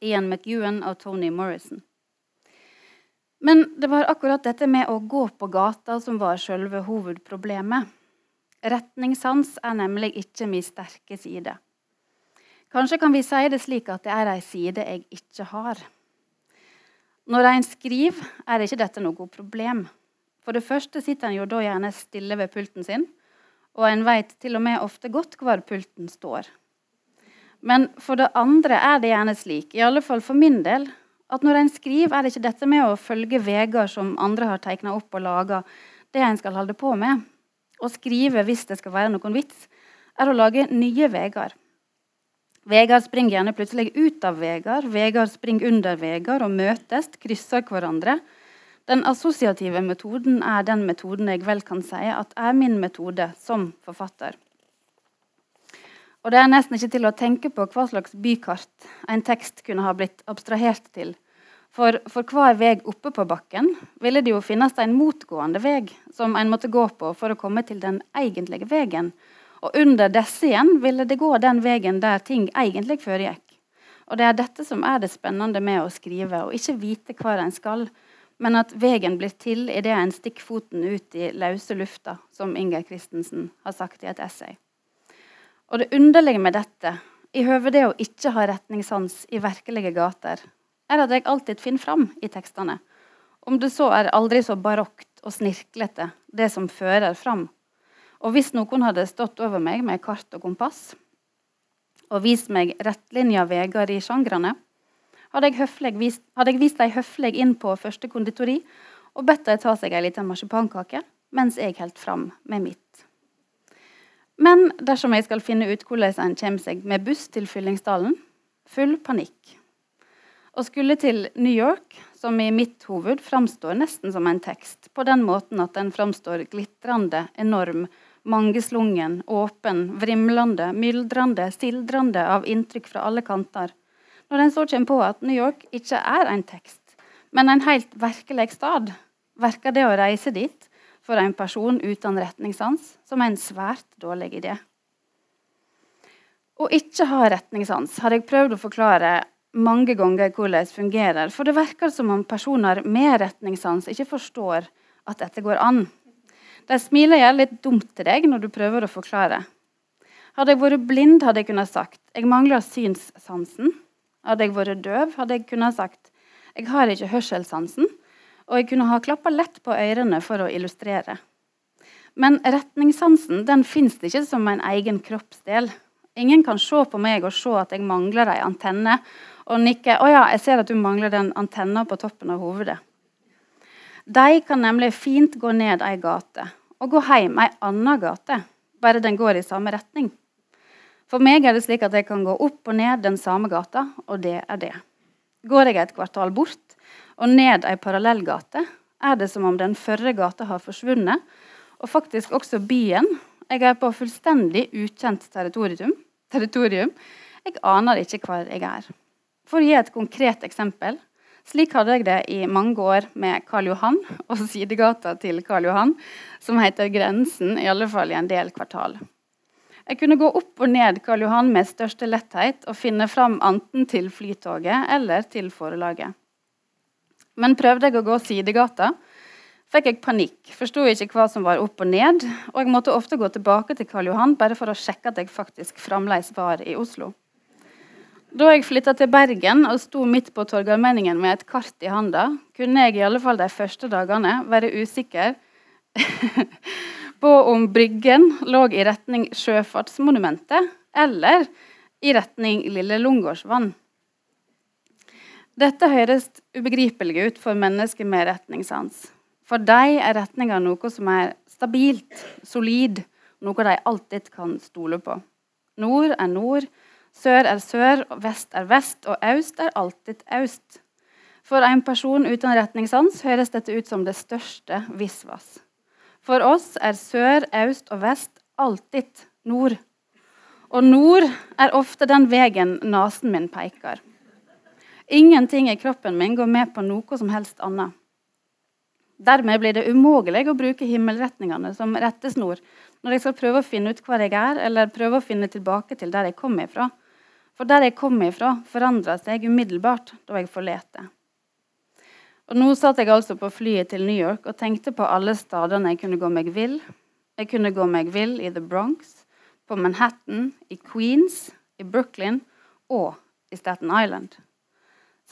Ian McEwan og Tony Morrison. Men det var akkurat dette med å gå på gata som var selve hovedproblemet. Retningssans er nemlig ikke min sterke side. Kanskje kan vi si det slik at det er ei side jeg ikke har. Når en skriver, er ikke dette noe problem. For det første sitter en jo da gjerne stille ved pulten sin, og en vet til og med ofte godt hvor pulten står. Men for det andre er det gjerne slik, i alle fall for min del, at når en skriver, er det ikke dette med å følge veier som andre har tegna opp og laga, det en skal holde på med. Å skrive hvis det skal være noen vits, er å lage nye veier. Veier springer gjerne plutselig ut av veier, veier springer under veier og møtes, krysser hverandre. Den assosiative metoden er den metoden jeg vel kan si at er min metode som forfatter. Og det er nesten ikke til å tenke på hva slags bykart en tekst kunne ha blitt abstrahert til. For, for hver vei oppe på bakken ville det jo finnes en motgående vei som en måtte gå på for å komme til den egentlige veien. Og under disse igjen ville det gå den veien der ting egentlig foregikk. Og det er dette som er det spennende med å skrive, og ikke vite hvor en skal, men at veien blir til idet en stikker foten ut i løse lufta, som Inger Christensen har sagt i et essay. Og det underlige med dette, i høve det å ikke ha retningssans i virkelige gater, er at jeg alltid finner fram i tekstene. Om det så er aldri så barokt og snirklete, det som fører fram. Og hvis noen hadde stått over meg med kart og kompass og vist meg rettlinja veier i sjangrene, hadde jeg, vist, hadde dem høflig inn på første konditori og bedt dem ta seg ei lita marsipankake mens jeg holdt fram med mitt. Men dersom jeg skal finne ut hvordan en kommer seg med buss til Fyllingsdalen, full panikk. Og skulle til New York, som i mitt hoved framstår nesten som en tekst, på den måten at den framstår glitrende, enorm, mangeslungen, åpen, vrimlende, myldrende, sildrende av inntrykk fra alle kanter. Når en så kommer på at New York ikke er en tekst, men en helt virkelig stad, virker det å reise dit for en person uten retningssans som er en svært dårlig idé. Å ikke ha retningssans har jeg prøvd å forklare mange ganger hvordan det fungerer, for det virker som om personer med retningssans ikke forstår at dette går an. De smiler gjerne litt dumt til deg når du prøver å forklare. Hadde jeg vært blind, hadde jeg kunnet sagt jeg mangler synssansen. Hadde jeg vært døv, hadde jeg kunnet sagt jeg har ikke hørselssansen. Og jeg kunne ha klappa lett på ørene for å illustrere. Men retningssansen den fins ikke som en egen kroppsdel. Ingen kan se på meg og se at jeg mangler ei antenne, og nikke 'Å ja, jeg ser at du mangler den antenna på toppen av hovedet'. De kan nemlig fint gå ned ei gate og gå hjem ei anna gate, bare den går i samme retning. For meg er det slik at jeg kan gå opp og ned den samme gata, og det er det. Går jeg et kvartal bort og ned ei parallellgate, er det som om den førre gata har forsvunnet, og faktisk også byen. Jeg er på fullstendig ukjent territorium. territorium. Jeg aner ikke hvor jeg er. For å gi et konkret eksempel slik hadde jeg det i mange år med Karl Johan og sidegata til Karl Johan, som heter Grensen, i alle fall i en del kvartal. Jeg kunne gå opp og ned Karl Johan med største letthet og finne fram enten til Flytoget eller til forlaget. Men prøvde jeg å gå sidegata, fikk jeg panikk, forsto ikke hva som var opp og ned, og jeg måtte ofte gå tilbake til Karl Johan bare for å sjekke at jeg faktisk fremdeles var i Oslo. Da jeg flytta til Bergen og sto midt på Torgallmenningen med et kart i handa, kunne jeg i alle fall de første dagene være usikker (laughs) på om Bryggen lå i retning Sjøfartsmonumentet eller i retning Lille Lungårdsvann. Dette høres ubegripelig ut for mennesker med retningssans. For dem er retninga noe som er stabilt, solid, noe de alltid kan stole på. Nord er nord, Sør er sør, vest er vest, og øst er alltid øst. For en person uten retningssans høres dette ut som det største visvas. For oss er sør, øst og vest alltid nord. Og nord er ofte den veien nesen min peker. Ingenting i kroppen min går med på noe som helst annet. Dermed blir det umulig å bruke himmelretningene som rettesnor når jeg skal prøve å finne ut hvor jeg er, eller prøve å finne tilbake til der jeg kom ifra. For der jeg kom ifra, forandra seg umiddelbart da jeg forlette. Og Nå satt jeg altså på flyet til New York og tenkte på alle stedene jeg kunne gå meg vill. Jeg kunne gå meg vill i The Bronx, på Manhattan, i Queens, i Brooklyn og i Staten Island.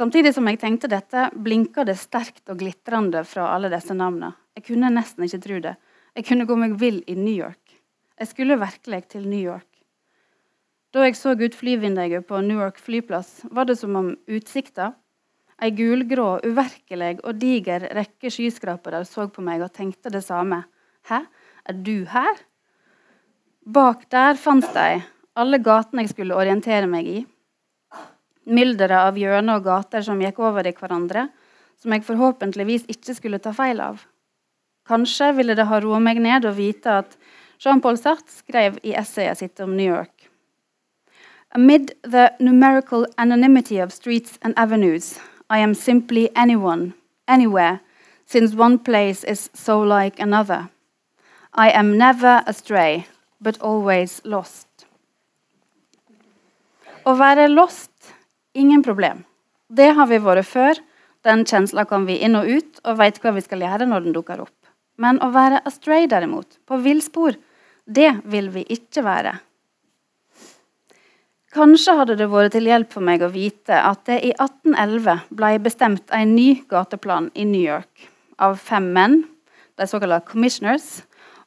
Samtidig som jeg tenkte dette, blinka det sterkt og glitrende fra alle disse navnene. Jeg kunne nesten ikke tro det. Jeg kunne gå meg vill i New York. Jeg skulle virkelig til New York. Da jeg så ut flyvinduet på Newark flyplass, var det som om utsikta, ei gulgrå, uvirkelig og diger rekke skyskrapere så på meg og tenkte det samme. Hæ, er du her? Bak der fant jeg alle gatene jeg skulle orientere meg i. Mylderet av hjørner og gater som gikk over i hverandre, som jeg forhåpentligvis ikke skulle ta feil av. Kanskje ville det ha roet meg ned å vite at Jean-Paul Sartre skrev i essayet sitt om New York Amid the numerical anonymity of streets and avenues, I am simply anyone, anywhere, since one place is so like another. I am never astray, but always lost. Å være lost ingen problem. Det har vi vært før. Den kjensla kan vi inn og ut, og veit hva vi skal gjøre når den dukker opp. Men å være astray, derimot, på villspor, det vil vi ikke være. Kanskje hadde det vært til hjelp for meg å vite at det i 1811 ble bestemt en ny gateplan i New York av fem menn, de såkalte commissioners,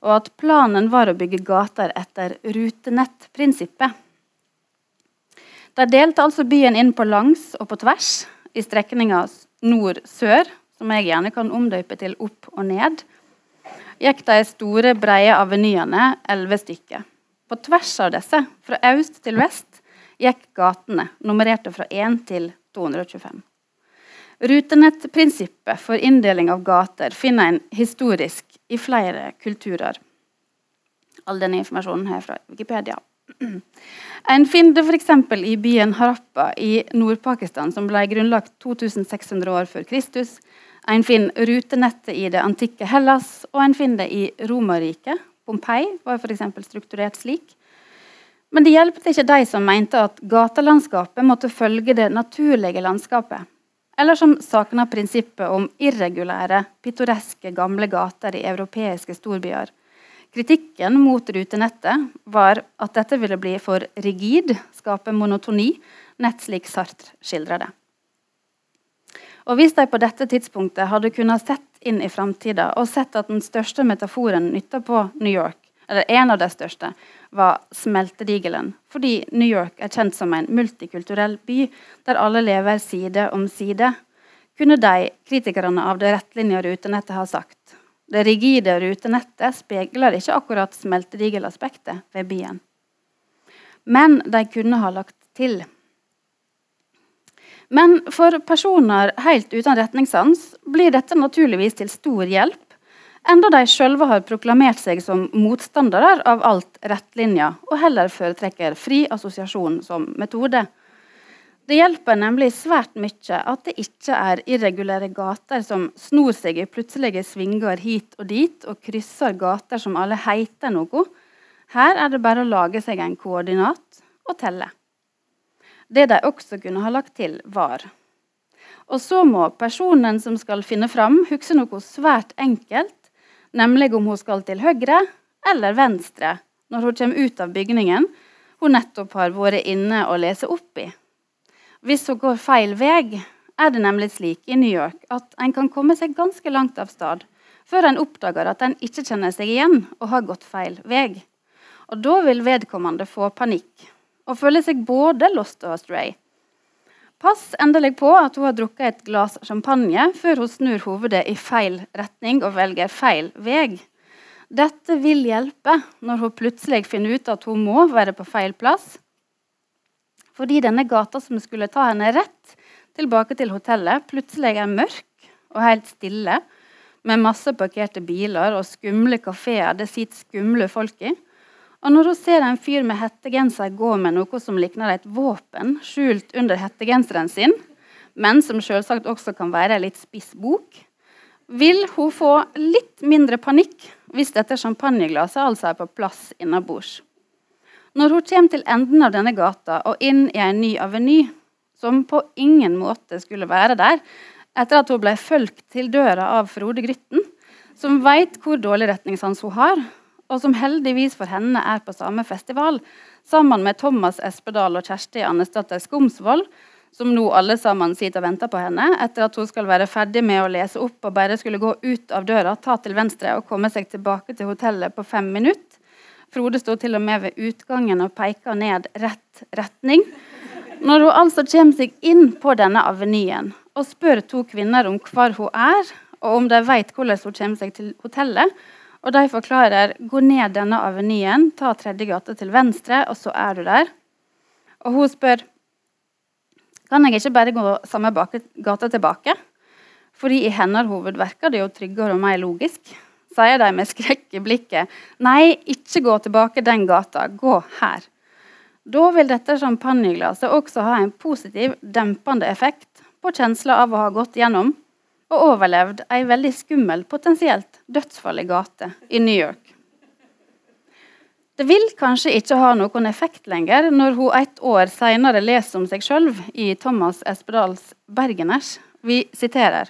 og at planen var å bygge gater etter rutenettprinsippet. De delte altså byen inn på langs og på tvers i strekninga nord-sør, som jeg gjerne kan omdøpe til opp og ned, gikk de store, brede avenyene, elleve stykker. På tvers av disse, fra øst til vest, gikk gatene, nummererte fra 1 til 225. Rutenettprinsippet for inndeling av gater finner en historisk i flere kulturer. All denne informasjonen her fra Wikipedia. (clears throat) En finner det f.eks. i byen Harappa i Nord-Pakistan, som ble grunnlagt 2600 år før Kristus. En finner rutenettet i det antikke Hellas, og en finner det i Romerriket. Pompeii var f.eks. strukturert slik. Men det hjelpte ikke de som mente at gatelandskapet måtte følge det naturlige landskapet. Eller som savna prinsippet om irregulære, pittoreske gamle gater i europeiske storbyer. Kritikken mot rutenettet var at dette ville bli for rigid, skape monotoni, nett slik Sartre skildrer det. Og Hvis de på dette tidspunktet hadde kunnet sett inn i framtida og sett at den største metaforen nytta på New York, eller en av de største, var smeltedigelen. Fordi New York er kjent som en multikulturell by der alle lever side om side, kunne de, kritikerne av det rettlinja rutenettet, ha sagt. Det rigide rutenettet speiler ikke akkurat smeltedigelaspektet ved byen. Men de kunne ha lagt til. Men for personer helt uten retningssans blir dette naturligvis til stor hjelp enda de sjølve har proklamert seg som motstandere av alt rettlinja, og heller foretrekker fri assosiasjon som metode. Det hjelper nemlig svært mye at det ikke er irregulære gater som snor seg i plutselige svinger hit og dit, og krysser gater som alle heter noe. Her er det bare å lage seg en koordinat og telle. Det de også kunne ha lagt til, var Og så må personen som skal finne fram, huske noe svært enkelt nemlig om hun skal til høyre eller venstre når hun kommer ut av bygningen hun nettopp har vært inne og lese opp i. Hvis hun går feil vei, er det nemlig slik i New York at en kan komme seg ganske langt av sted før en oppdager at en ikke kjenner seg igjen og har gått feil vei. Og Da vil vedkommende få panikk og føle seg både lost og astray. Pass endelig på at hun har drukket et glass champagne før hun snur hovedet i feil retning og velger feil vei. Dette vil hjelpe når hun plutselig finner ut at hun må være på feil plass. Fordi denne gata som skulle ta henne rett tilbake til hotellet, plutselig er mørk og helt stille, med masse parkerte biler og skumle kafeer det sitter skumle folk i. Og når hun ser en fyr med hettegenser gå med noe som likner et våpen skjult under hettegenseren sin, men som selvsagt også kan være ei litt spiss bok, vil hun få litt mindre panikk hvis dette champagneglasset altså er på plass innabords. Når hun kommer til enden av denne gata og inn i en ny aveny, som på ingen måte skulle være der, etter at hun ble fulgt til døra av Frode Grytten, som veit hvor dårlig retningssans hun har, og som heldigvis for henne er på samme festival, sammen med Thomas Espedal og Kjersti Annesdatter Skomsvold, som nå alle sammen sitter og venter på henne, etter at hun skal være ferdig med å lese opp og bare skulle gå ut av døra, ta til venstre og komme seg tilbake til hotellet på fem minutter. Frode sto til og med ved utgangen og peka ned rett retning. Når hun altså kommer seg inn på denne avenyen og spør to kvinner om hvor hun er, og om de vet hvordan hun kommer seg til hotellet, og de forklarer gå ned denne avenyen, ta tredje gate til venstre, og så er du der. Og hun spør kan jeg ikke bare gå samme gata tilbake. Fordi i hennes hoved virker det jo tryggere og mer logisk. Sier de med skrekk i blikket. Nei, ikke gå tilbake den gata. Gå her. Da vil dette champagneglasset også ha en positiv, dempende effekt på kjensla av å ha gått gjennom og overlevd ei veldig skummel, potensielt dødsfarlig gate i New York. Det vil kanskje ikke ha noen effekt lenger når hun et år senere leser om seg sjøl i Thomas Espedals 'Bergeners'. Vi siterer.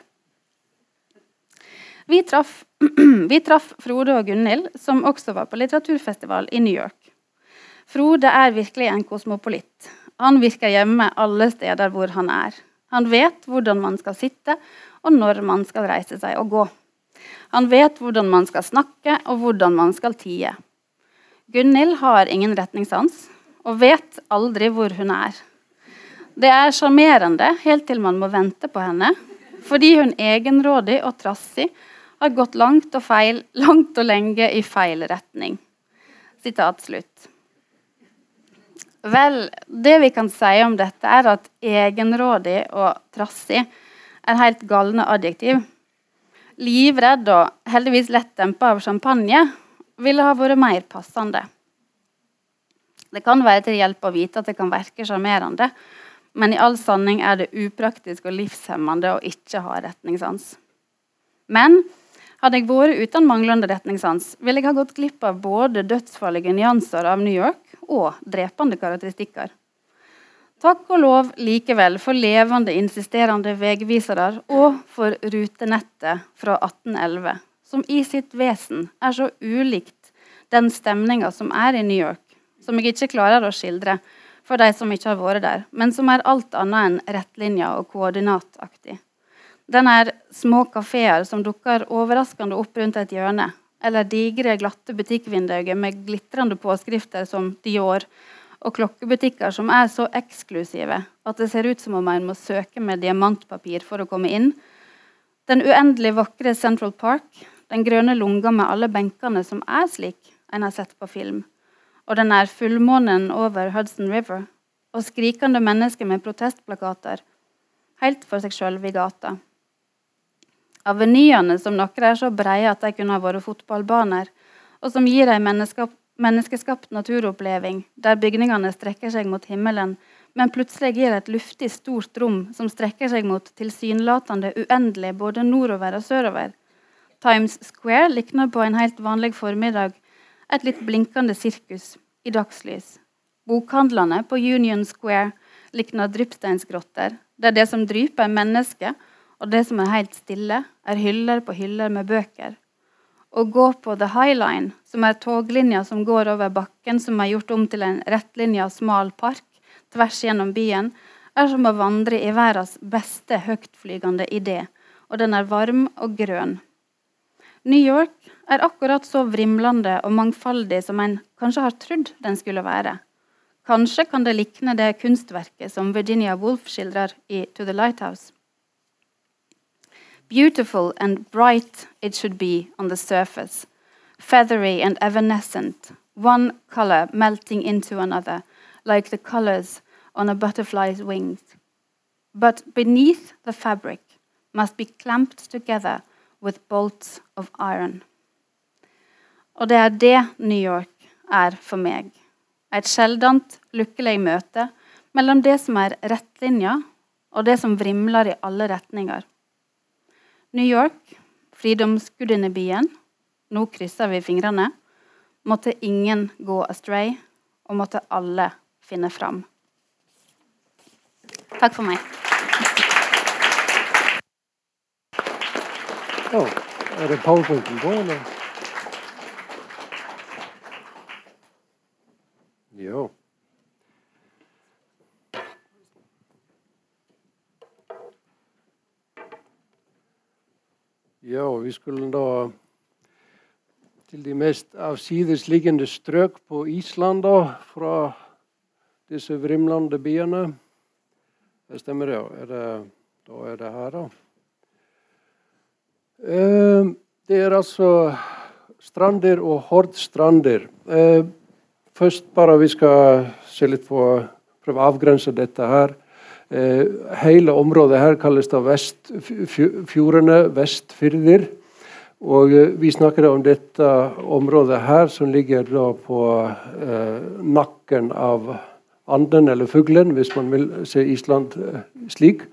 Vi traff, (clears throat) vi traff Frode og Gunhild, som også var på litteraturfestival i New York. Frode er virkelig en kosmopolitt. Han virker hjemme alle steder hvor han er. Han vet hvordan man skal sitte, og når man skal reise seg og gå. Han vet hvordan man skal snakke, og hvordan man skal tie. Gunhild har ingen retningssans og vet aldri hvor hun er. Det er sjarmerende helt til man må vente på henne, fordi hun egenrådig og trassig har gått langt og feil, langt og lenge i feil retning. Sitat slutt. Vel, det vi kan si om dette, er at egenrådig og trassig er helt galne adjektiv. Livredd og heldigvis lett av champagne ville ha vært mer passende. Det kan være til hjelp å vite at det kan virke sjarmerende, men i all sanning er det upraktisk og livshemmende å ikke ha retningssans. Men hadde jeg vært uten manglende retningssans, ville jeg ha gått glipp av både dødsfarlige nyanser av New York og drepende karakteristikker. Takk og lov likevel for levende, insisterende veivisere og for rutenettet fra 1811, som i sitt vesen er så ulikt den stemninga som er i New York, som jeg ikke klarer å skildre for de som ikke har vært der, men som er alt annet enn rettlinja og koordinataktig. Den er små kafeer som dukker overraskende opp rundt et hjørne, eller digre, glatte butikkvinduer med glitrende påskrifter som Dior og klokkebutikker som er så eksklusive at det ser ut som om en må søke med diamantpapir for å komme inn. Den uendelig vakre Central Park, den grønne lunga med alle benkene som er slik en har sett på film, og den er fullmånen over Hudson River, og skrikende mennesker med protestplakater, helt for seg sjøl i gata. Avenyene som noen er så breie at de kunne ha vært fotballbaner, og som gir ei menneskeskapt naturoppleving der bygningene strekker seg mot himmelen, men plutselig gir et luftig, stort rom som strekker seg mot tilsynelatende uendelig både nordover og sørover. Times Square likner på en helt vanlig formiddag et litt blinkende sirkus i dagslys. Bokhandlene på Union Square likner dryppsteinsgrotter, der det som dryper, er mennesker, og det som er helt stille, er hyller på hyller med bøker å gå på The High Line, som er toglinja som går over bakken, som er gjort om til en rettlinja, smal park tvers gjennom byen, er som å vandre i verdens beste høytflygende idé, og den er varm og grønn. New York er akkurat så vrimlende og mangfoldig som en kanskje har trodd den skulle være. Kanskje kan det likne det kunstverket som Virginia Woolf skildrer i To the Lighthouse. Beautiful and bright it should be on the surface, feathery and evanescent, one color melting into another, like the colors on a butterfly's wings. But beneath the fabric must be clamped together with bolts of iron. Og det er det New York er for meg. Et sjeldent lykkelig møte mellom det som er rettlinja, og det som vrimler i alle retninger. New York, fridomsgudinnebyen. Nå krysser vi fingrene. Måtte ingen gå astray, og måtte alle finne fram. Takk for meg. Oh, er det powerpointen på, eller? Ja. og vi skulle da til de mest avsidesliggende strøk på Island, da, fra disse vrimlende byene. Det stemmer, ja. Er det, da er det her, da. Eh, det er altså strander og Hordstrander. Eh, først bare vi skal se litt på prøve å avgrense dette her. Eh, hele området her kalles da Vestfjordene, Vestfyrder. Og eh, vi snakker om dette området her, som ligger da på eh, nakken av anden eller fuglen, hvis man vil se Island slik.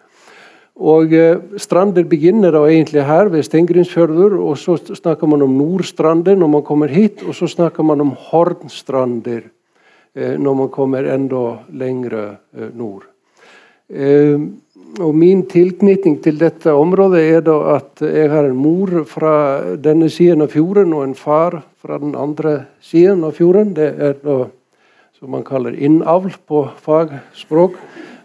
Og Strander begynner da egentlig her ved Stengrinsfjørður, og så snakker man om Nordstrander når man kommer hit, og så snakker man om Hornstrander når man kommer enda lengre nord. Eh, og min tilknytning til dette området er da at jeg har en mor fra denne siden av fjorden og en far fra den andre siden av fjorden. Det er da som man kaller innavl på fagspråk.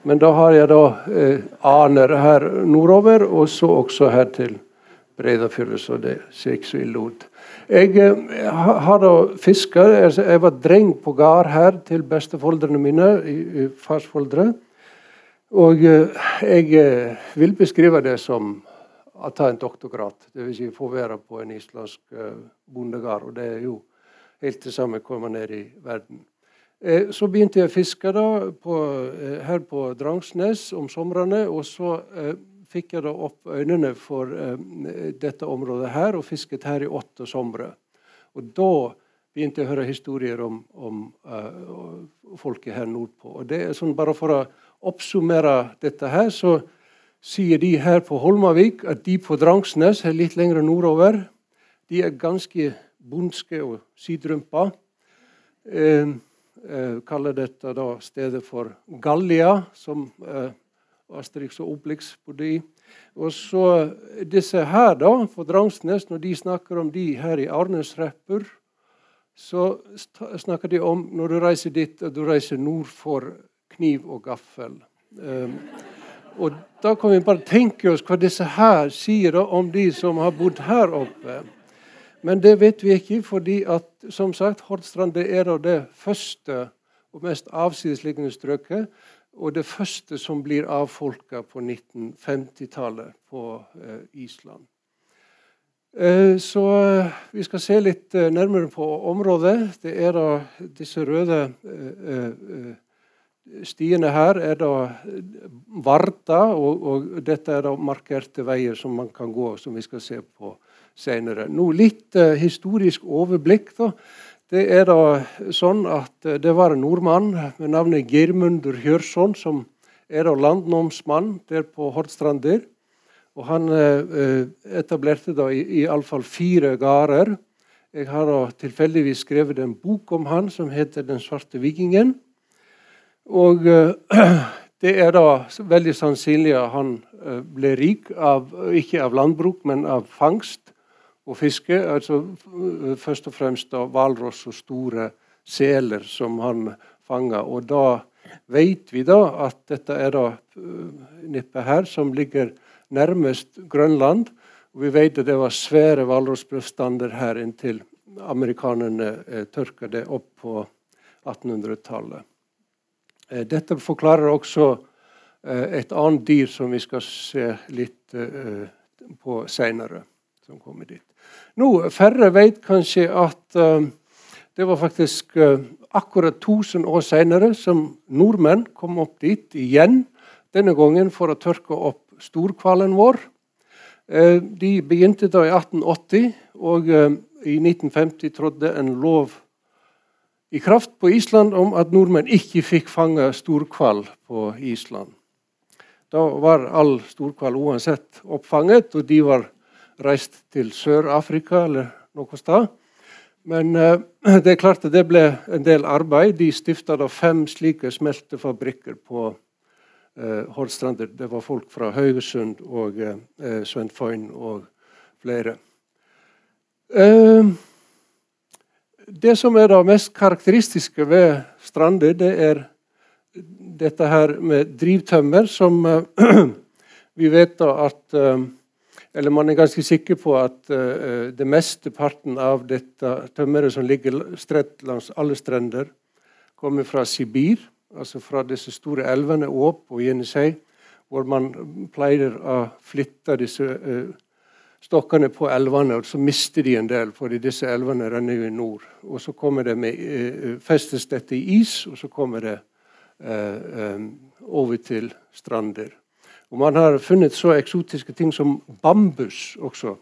Men da har jeg da eh, aner her nordover, og så også her til Breidafjordet, så det ser ikke så ille ut. Jeg eh, har da fiska. Jeg var dreng på gard her til besteforeldrene mine, i, i. Og eh, jeg eh, vil beskrive det som å ta en doktorgrad. Dvs. Si få være på en islandsk eh, bondegard. Og det er jo helt det samme hvor ned i verden. Så begynte jeg å fiske da på, her på Drangsnes om somrene. Og så fikk jeg da opp øynene for dette området her og fisket her i åtte somre. Og da begynte jeg å høre historier om, om uh, folket her nordpå. Og det er sånn Bare for å oppsummere dette her, så sier de her på Holmavik at de på Drangsnes, her litt lenger nordover, de er ganske bondske og sidrumpa. Eh, eh, kaller dette da stedet for Gallia, som eh, Asterix og Obelix bodde i. Og så disse her da, på Drangsnes, når de snakker om de her i Arnesrepper, så snakker de om når du reiser dit, at du reiser nord for kniv og gaffel. Um, og da kan vi bare tenke oss hva disse her sier om de som har bodd her oppe. Men det vet vi ikke, fordi at som sagt, Hordstrand det er det første og mest avsidesliggende strøket. Og det første som blir avfolka på 1950-tallet på eh, Island. Eh, så eh, vi skal se litt eh, nærmere på området. Det er da disse røde eh, stiene her er da Varda, og, og, dette er da markerte veier som man kan gå, som vi skal se på senere. Nå litt uh, historisk overblikk. da. Det er da sånn at uh, det var en nordmann med navnet Geirmundur Hjørsson som er da landnomsmann der på Hordstrandir. Og han uh, etablerte da i, i fall fire gårder. Jeg har da tilfeldigvis skrevet en bok om han som heter 'Den svarte vikingen'. Og (clears throat) det er da veldig sannsynlig at han ble rik, av, ikke av landbruk, men av fangst og fiske. altså øh, Først og fremst av hvalross og store seler som han fanga. Og da vet vi da at dette er da nippet her som ligger nærmest Grønland. Og vi vet at det var svære hvalrossbestander her inntil amerikanerne eh, tørka det opp på 1800-tallet. Eh, dette forklarer også eh, et annet dyr som vi skal se litt eh, på seinere. som kommer dit. Nå, Færre vet kanskje at det var faktisk akkurat 1000 år senere som nordmenn kom opp dit igjen. Denne gangen for å tørke opp storhvalen vår. De begynte da i 1880, og i 1950 trådte en lov i kraft på Island om at nordmenn ikke fikk fange storhval på Island. Da var all storhval uansett oppfanget, og de var reist til Sør-Afrika eller noe sted. Men uh, (clears throat) det er klart at det ble en del arbeid. De stifta fem slike smeltefabrikker på uh, Hornstrander. Det var folk fra Haugesund og uh, eh, Svendfoyn og flere. Uh, det som er det mest karakteristiske ved Strander, det er dette her med drivtømmer, som (clears throat) vi vet at eller man er ganske sikker på at uh, det meste parten av dette tømmeret som ligger strett langs alle strender, kommer fra Sibir, altså fra disse store elvene Åp og Jenisej, hvor man pleier å flytte disse uh, stokkene på elvene, og så mister de en del, fordi disse elvene renner jo i nord. Og så det med, uh, festes dette i is, og så kommer det over til strander. Og man har funnet så eksotiske ting som bambus også,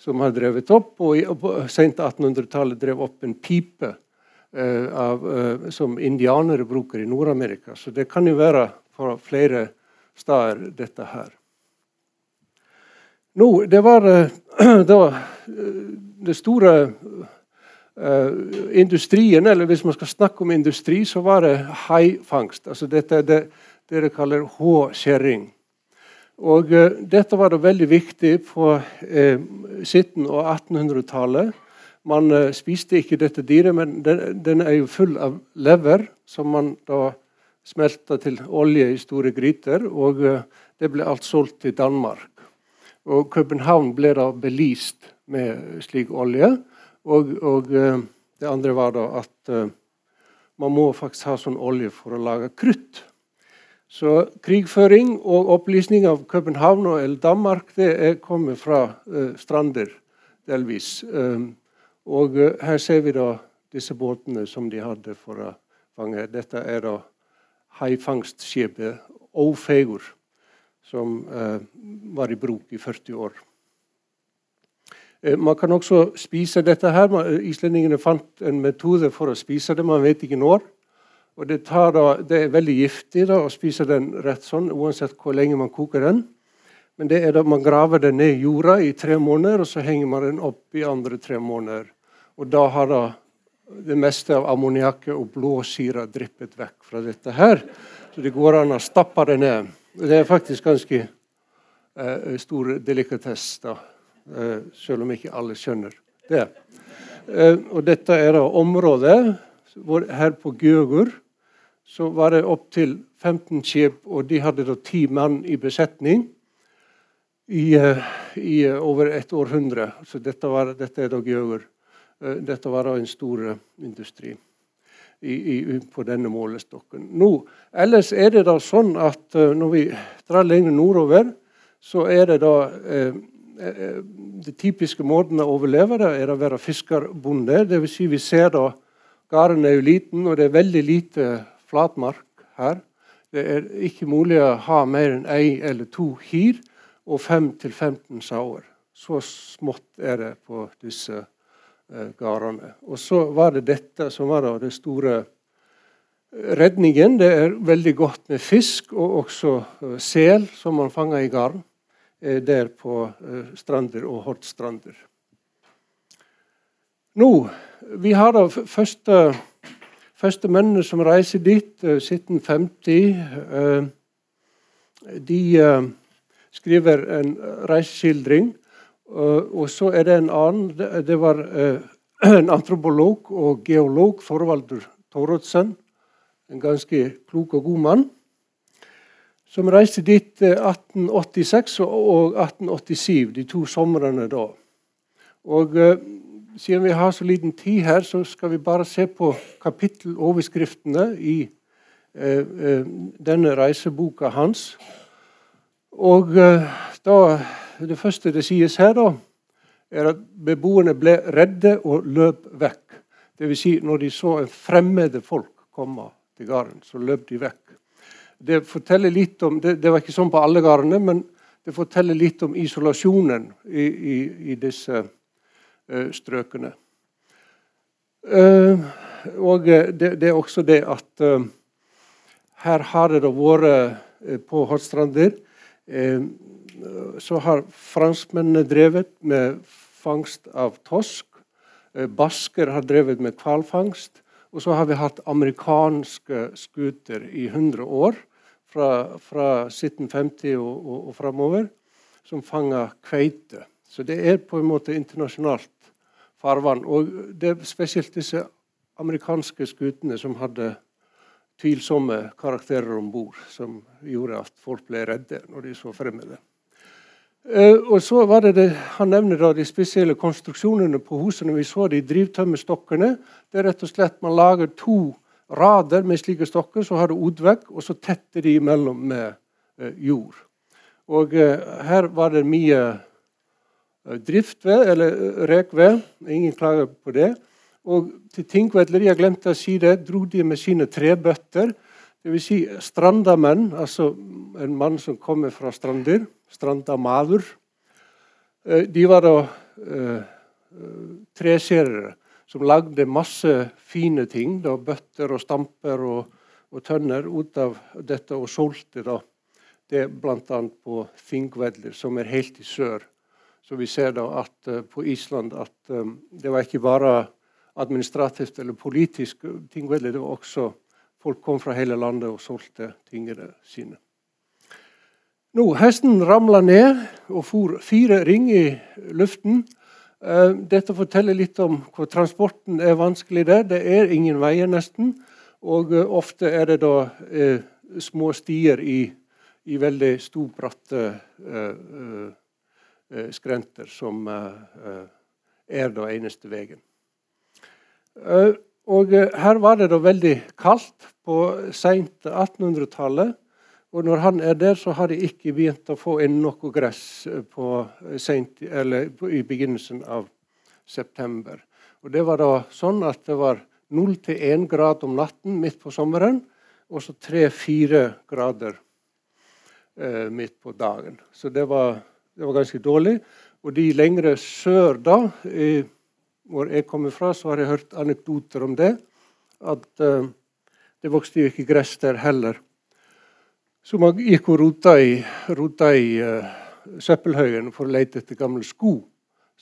som har drevet opp. Og på sent 1800-tallet drev opp en pipe eh, av, eh, som indianere bruker i Nord-Amerika. Så det kan jo være fra flere steder, dette her. Nå, det var eh, (clears throat) da eh, det store Uh, industrien, eller Hvis man skal snakke om industri, så var det haifangst. Altså dette er det dere kaller H-skjæring. Og uh, Dette var da veldig viktig på uh, 1700- og 1800-tallet. Man uh, spiste ikke dette dyret, men den, den, er jo full av lever, som man da smelta til olje i store gryter. Og det ble alt solgt til Danmark. Og København ble da belyst med slik olje. Og, og det andre var da at man må faktisk ha sånn olje for å lage krutt. Så krigføring og opplysning av København og Danmark det er kommet fra uh, Strander, delvis. Um, og uh, her ser vi da disse båtene som de hadde for å fange. Dette er da haifangstskipet Ofegur, som eh, var i bruk i 40 år. Eh, man kan også spise dette her. Islendingene fant en metode for å spise det. Man vet ikke når. Og det, da, det er veldig giftig da, å spise den rett sånn, uansett hvor lenge man koker den. Men det er da man graver den ned i jorda i tre måneder, og så henger man den opp i andre tre måneder. Og da har da det meste av ammoniakket og blåsyra dryppet vekk fra dette her. Så det går an å stappe det ned. Det er faktisk ganske eh, stor delikatesse. da. Eh, selv om ikke alle skjønner det. Eh, og dette er da området hvor her på Gjøgur så var det opptil 15 skip, og de hadde da ti mann i besetning i, eh, i over et århundre. Så dette, var, dette er da Gjøgur. Dette var da en stor industri i, i, på denne målestokken. Nå, ellers er det da sånn at når vi drar lenger nordover, så er det da eh, Eh, det typiske måten å overleve det er å være fiskerbonde. Vil si vi ser da Gården er jo liten, og det er veldig lite flatmark her. Det er ikke mulig å ha mer enn ei eller to kyr og 5-15 sauer. Så smått er det på disse eh, gårdene. Og så var det dette som var det store redningen. Det er veldig godt med fisk og også eh, sel som man fanger i garn. Eh, der på eh, Strander og Hortstrander. Nå, Vi har da første, første mennene som reiser dit, 1750. Eh, de skriver en reiseskildring. Og så er det en annen. Det var (clears throat) en antropolog og geolog, Thorvaldur Thoroddsen. En ganske klok og god mann som reiste dit 1886 eh, og 1887, de to somrene da. Og Siden vi har så liten tid her, så skal vi bare se på kapitteloverskriftene i uh, uh, denne reiseboka hans. Og da, Det første det sies her, da, er at beboerne ble redde og løp vekk. Dvs. Si, når de så fremmede folk komme til gården, så løp de vekk det forteller litt om det, det, var ikke sånn på alle gårdene, men det forteller litt om isolasjonen i, i, i disse uh, strøkene. Uh, og det, det, er også det at uh, her har det da vært på Hortstrander Så har franskmennene drevet med fangst av tosk. Basker har drevet med hvalfangst. Og så har vi hatt amerikanske skuter i 100 år fra, fra 1750 og, og, og framover som fanger kveite. Så det er på en måte internasjonalt farvann. Og det er spesielt disse amerikanske skutene som hadde tvilsomme karakterer om bord, som gjorde at folk ble redde når de så fremmede. Uh, og så var det, det Han nevner da de spesielle konstruksjonene på husene. Vi så de drivtømmerstokkene. Det er rett og slett Man lager to rader med slike stokker. Så har du odvegg, og så tetter de imellom med eh, jord. Og eh, her var det mye drift driftved, eller rek rekved. Ingen klager på det. Og til Tinkvedler, jeg glemte å si det, dro de med sine trebøtter. Dvs. Si strandamenn, altså en mann som kommer fra Strander. Strandamadur. Eh, de var da uh, treserere som lagde masse fine ting. Da, bøtter og stamper og, og, tønner ut av dette, og solgte da, det bl.a. på Þingvellir, som er helt i sør. Så vi ser da at uh, på Island at um, det var ikke bare administrativt eller politisk Thingvellir, det var også folk kom fra hele landet og solgte tingene sine. Nå, Hesten ramla ned og for fire ring i luften. Eh, dette forteller litt om hvor transporten er vanskelig der. Det er ingen veier, nesten. Og eh, ofte er det da eh, små stier i, i veldig storbratte eh, eh, skrenter som eh, er da eneste veien. Og her var det da veldig kaldt på seint 1800-tallet. Og når han er der, så har de ikke begynt å få inn noe gress på, sent, i begynnelsen av september. Og Det var da sånn at det var 0 til 1 grad om natten midt på sommeren, og så 3-4 grader eh, midt på dagen. Så det var, det var, ganske dårlig. Og de lengre sør da, i, hvor jeg kommer fra, så har jeg hørt anekdoter om det. At uh, det vokste jo ikke gress der heller. Så man gikk og rota i, rota i uh, søppelhaugen for å lete etter gamle sko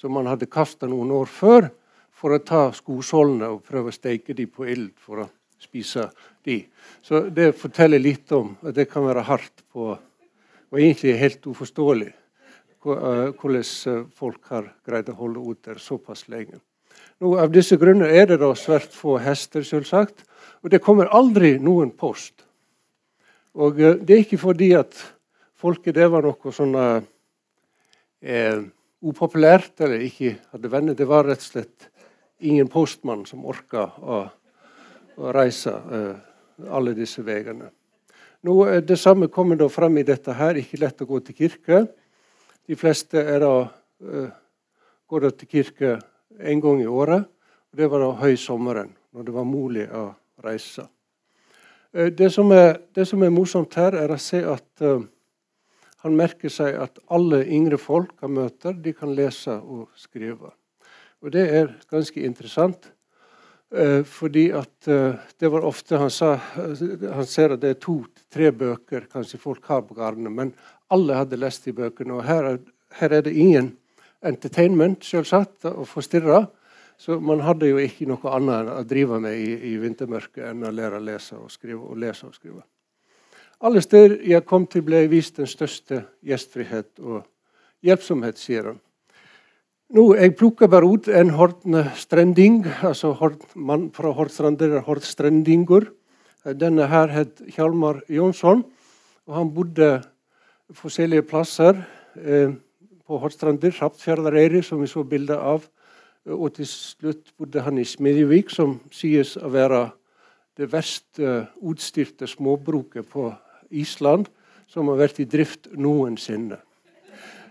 som man hadde kasta noen år før, for å ta skosålene og prøve å steike dem på ild for å spise de. Så det forteller litt om at det kan være hardt på Og egentlig helt uforståelig eh, hvordan eh, folk har greid å holde ut der såpass lenge. Nå, av disse grunner er det da svært få hester, selvsagt. Og det kommer aldri noen post. Og eh, det er ikke fordi at folket det var noe sånn eh, upopulært eller ikke hadde venner. Det var rett og slett ingen postmann som orka å, å reise eh, alle disse veiene. Nå, eh, det samme kommer da fram i dette her. Ikke lett å gå til kirke. De fleste da, eh, går da til kirke en gang i året. og Det var da høysommeren, når det var mulig å reise. Eh, det som, er, det som er morsomt her, er å se at uh, han merker seg at alle yngre folk han møter, de kan lese og skrive. Og det er ganske interessant. Uh, fordi at det var ofte Han sa han ser at det er to-tre bøker kanskje folk har på gardene, men alle hadde lest de bøkene. Og her er, her er det ingen entertainment, selvsagt, å forstyrre. Så man hadde jo ikke noe annet å drive med i, i vintermørket enn å lære å lese og skrive. og lese og skrive. Alle steder jeg kom til, ble jeg vist den største gjestfrihet og hjelpsomhet, sier han. Nå, Jeg plukker bare ut en Horten-strending, altså hort, mann fra Hortstrander, Hortstrendingur. Denne her het Hjalmar Jonsson, og han bodde forskjellige plasser eh, på Hortstrandir, Rappfjærdareiri, som vi så bilde av og til slutt bodde han i Smedjevik, som sies å være det verst utstyrte småbruket på Island som har vært i drift noensinne.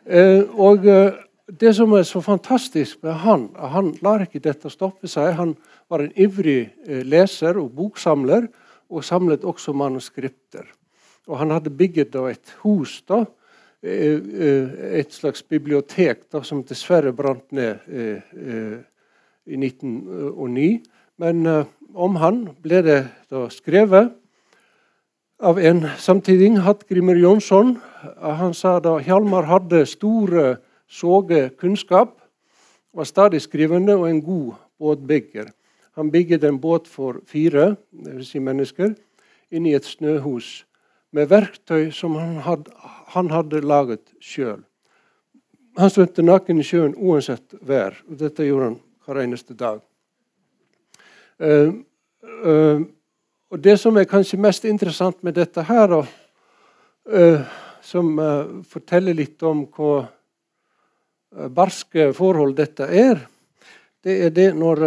Eh, og eh, det som er så fantastisk med han, han lar ikke dette stoppe seg. Han var en ivrig eh, leser og boksamler, og samlet også manuskripter. Og han hadde bygget et hus da, Eh, eh, et slags bibliotek da, som dessverre brant ned eh, i 1909. Men om han ble det da skrevet av en samtidig, Hattgrimer Jonsson. Han sa da Hjalmar hadde store såge kunnskap, var stadig skrivende og en god båtbygger. Han bygget en båt for fire. Si mennesker inni et snøhus med verktøy som han hadde, han hadde laget sjøl. Han svømte naken i sjøen uansett vær, og dette gjorde han hver eneste dag. Uh, uh, og Det som er kanskje mest interessant med dette her, og, uh, som forteller litt om hvor barske forhold dette er, det er det når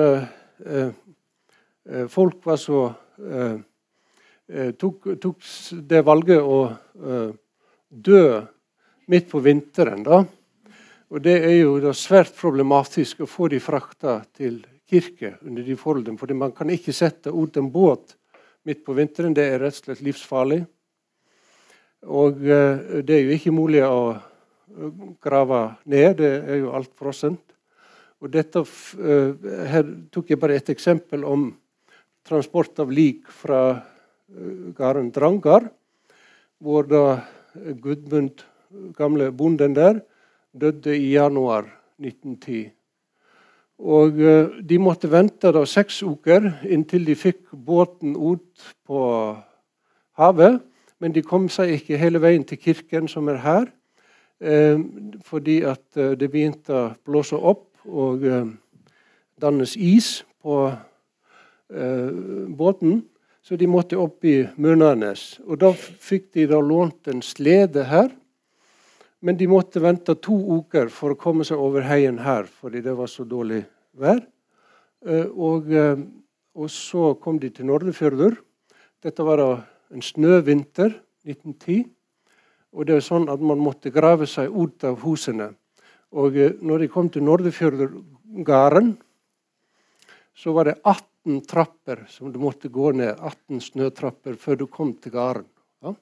folk var så Eh, tok, tok, det valget å dø midt på vinteren. da. Og Det er jo da svært problematisk å få de frakta til kirke under de forholdene. For man kan ikke sette ut en båt midt på vinteren. Det er rett og slett livsfarlig. Og uh, det er jo ikke mulig å grave ned. Det er jo alt frossent. Og dette, uh, her tok jeg bare et eksempel om transport av lik fra gården Drangar, hvor da Gudmund, gamle bonden der, døde i januar 1910. Og eh, De måtte vente da seks uker inntil de fikk båten ut på havet. Men de kom seg ikke hele veien til kirken, som er her, eh, fordi at eh, det begynte å blåse opp og dannes is på båten. Så de måtte opp i Munnanes. Og da fikk de da lånt en slede her. Men de måtte vente to uker for å komme seg over heien her, fordi det var så dårlig vær. Eh, og, eh, og så kom de til Nordefjordur. Dette var da en snøvinter 1910. Og det er sånn at man måtte grave seg ut av husene. Og eh, når de kom til Nordefjordgarden, så var det 18 trapper som du måtte gå ned. 18 snøtrapper før du kom til gården. Ja?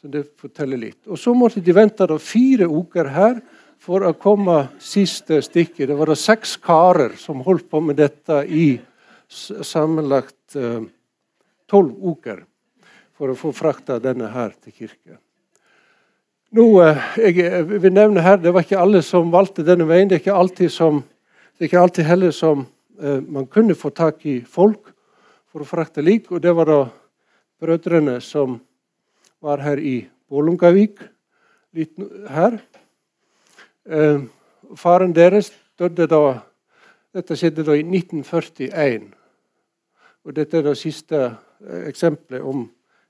Så det forteller litt. Og så måtte de vente da fire uker her for å komme siste stikket. Det var da seks karer som holdt på med dette i sammenlagt eh, tolv uh, uker for å få frakta denne her til kirke. Nå, uh, jeg vil nevne her, Det var ikke alle som valgte denne veien. Det er ikke alltid, som, det er ikke alltid heller som man kunne få tak i folk for å frakte lik. Og det var da brødrene som var her i Bålungavik, litt her. Eh, faren deres døde da Dette skjedde da i 1941. Og dette er det siste eh, eksempelet om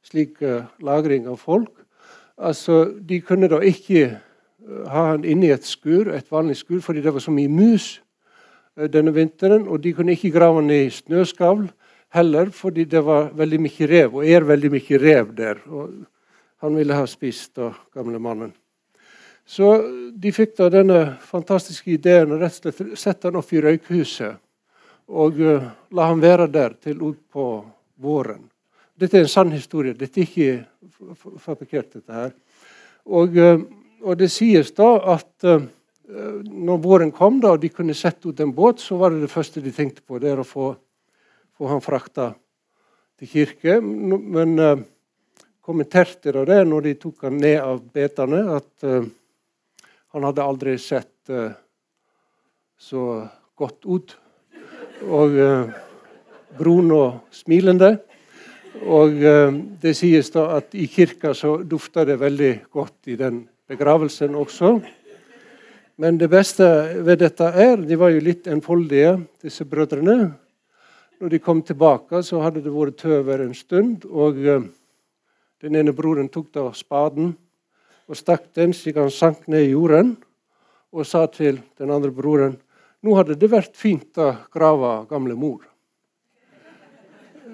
slik lagring av folk. Altså, De kunne da ikke ha han inne i et skur, et vanlig skur, fordi det var så mye mus denne vinteren. Og de kunne ikke grave ned i snøskavl heller, fordi det var veldig mye rev, og er veldig mye rev der. Og han ville ha spist, da, gamle mannen. Så de fikk da denne fantastiske ideen og rett og slett sette han opp i røykhuset. Og uh, la han være der til utpå våren. Dette er en sann historie. Dette er ikke fabrikkert, dette her. Og, uh, og, det sies da at uh, når våren kom da, og de kunne sette ut en båt, så var det det første de tenkte på, det er å få, få han frakta til kirke. Men kommenterte da det når de tok han ned av betene, at han hadde aldri sett uh, så godt ut. Og uh, brun og smilende. Og uh, det sies da at i kirka så dufta det veldig godt i den begravelsen også. Men det beste ved dette er De var jo litt enfoldige, disse brødrene. Når de kom tilbake, så hadde det vært tøver en stund. Og den ene broren tok da spaden og stakk den slik han sank ned i jorden, og sa til den andre broren nå hadde det vært fint å grave gamle mor.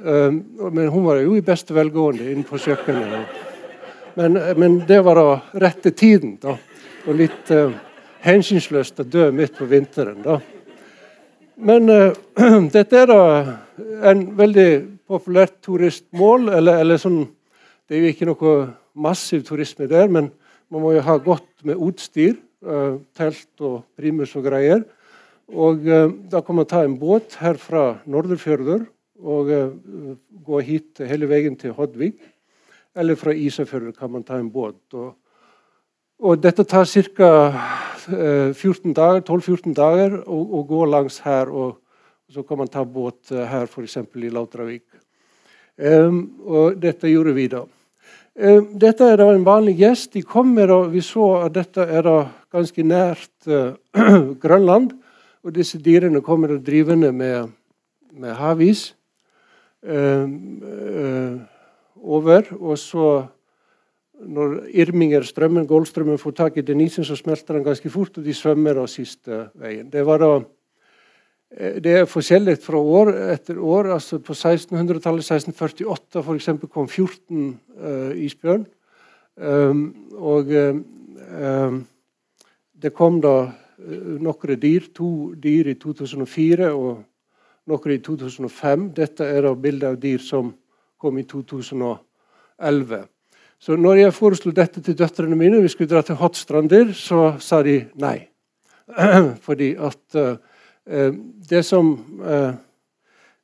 Um, men hun var jo i beste velgående inne på kjøkkenet. Men, men, det var da rette tiden, da. Og litt hensynsløst å dø midt på vinteren. da. Men uh, (clears throat) dette er da en veldig populært turistmål. Eller, eller sånn Det er jo ikke noe massiv turisme der, men man må jo ha godt med utstyr. Uh, telt og primus og greier. Og uh, Da kan man ta en båt her fra Norderfjordur og gå hit hele veien til Hodvig. Eller fra Isafjordur kan man ta en båt. Og, og dette tar ca. 12-14 dager, dager å, å, gå langs her. Og, så kan man ta båt her, f.eks. i Lautravik. Um, og dette gjorde vi da. Um, dette er da en vanlig gjest. De kommer, og Vi så at dette er da ganske nært uh, (clears throat) Grønland. Og disse dyrene kommer da drivende med, med havis um, uh, over. Og så, når Irminger, strømmen, Golfstrømmen, får tak i denisen, så smelter den ganske fort, og de svømmer av siste veien. Det da Eh, det er forskjellig fra år etter år. altså På 1600-tallet, 1648 f.eks., kom 14 uh, isbjørn. Um, og um, det kom da uh, noen dyr. To dyr i 2004 og noen i 2005. Dette er da bilder av dyr som kom i 2011. Så når jeg foreslo dette til døtrene mine, vi skulle dra til Hotstrander, så sa de nei. (clears throat) Fordi at uh, det som uh,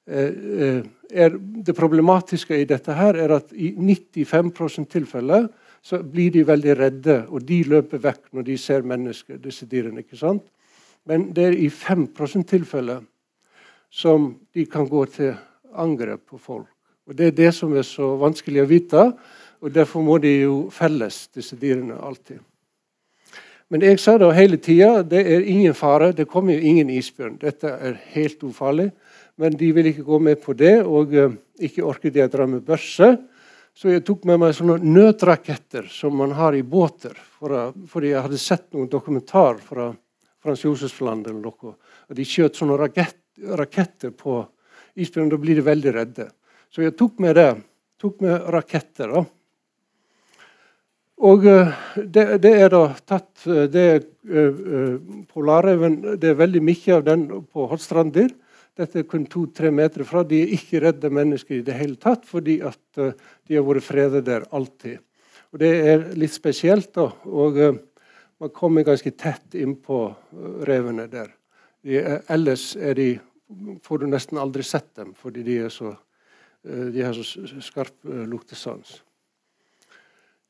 uh, er det problematiske i dette, her, er at i 95% tilfeller så blir de veldig redde, og de løper vekk når de ser mennesker, disse dyrene. ikke sant? Men det er i 5% tilfeller som de kan gå til angrep på folk. Og Det er det som er så vanskelig å vite, og derfor må de jo felles, disse dyrene, alltid. Men jeg sa da hele tida det er ingen fare, det kommer jo ingen isbjørn. Dette er helt ufarlig. Men de ville ikke gå med på det, og uh, ikke orket de å dra med børse. Så jeg tok med meg sånne nødraketter som man har i båter. For, fordi jeg hadde sett noen dokumentar fra Frans Josefsland eller noe. Og de skjøt sånne rakett, raketter på isbjørn. Da blir de veldig redde. Så jeg tok med det. Tok med raketter. da. Og eh, det, det, er da tatt eh, det er, uh, Polarreven Det er veldig mye av den på Hotstrandir. Dette er kun to-tre meter fra. De er ikke redde mennesker i det hele tatt, fordi at de har vært fredet der alltid. Og det er litt spesielt, da. Og man kommer ganske tett innpå revene der. De, uh, ellers er de, får du nesten aldri sett dem, fordi de, så, de har så skarp luktesans.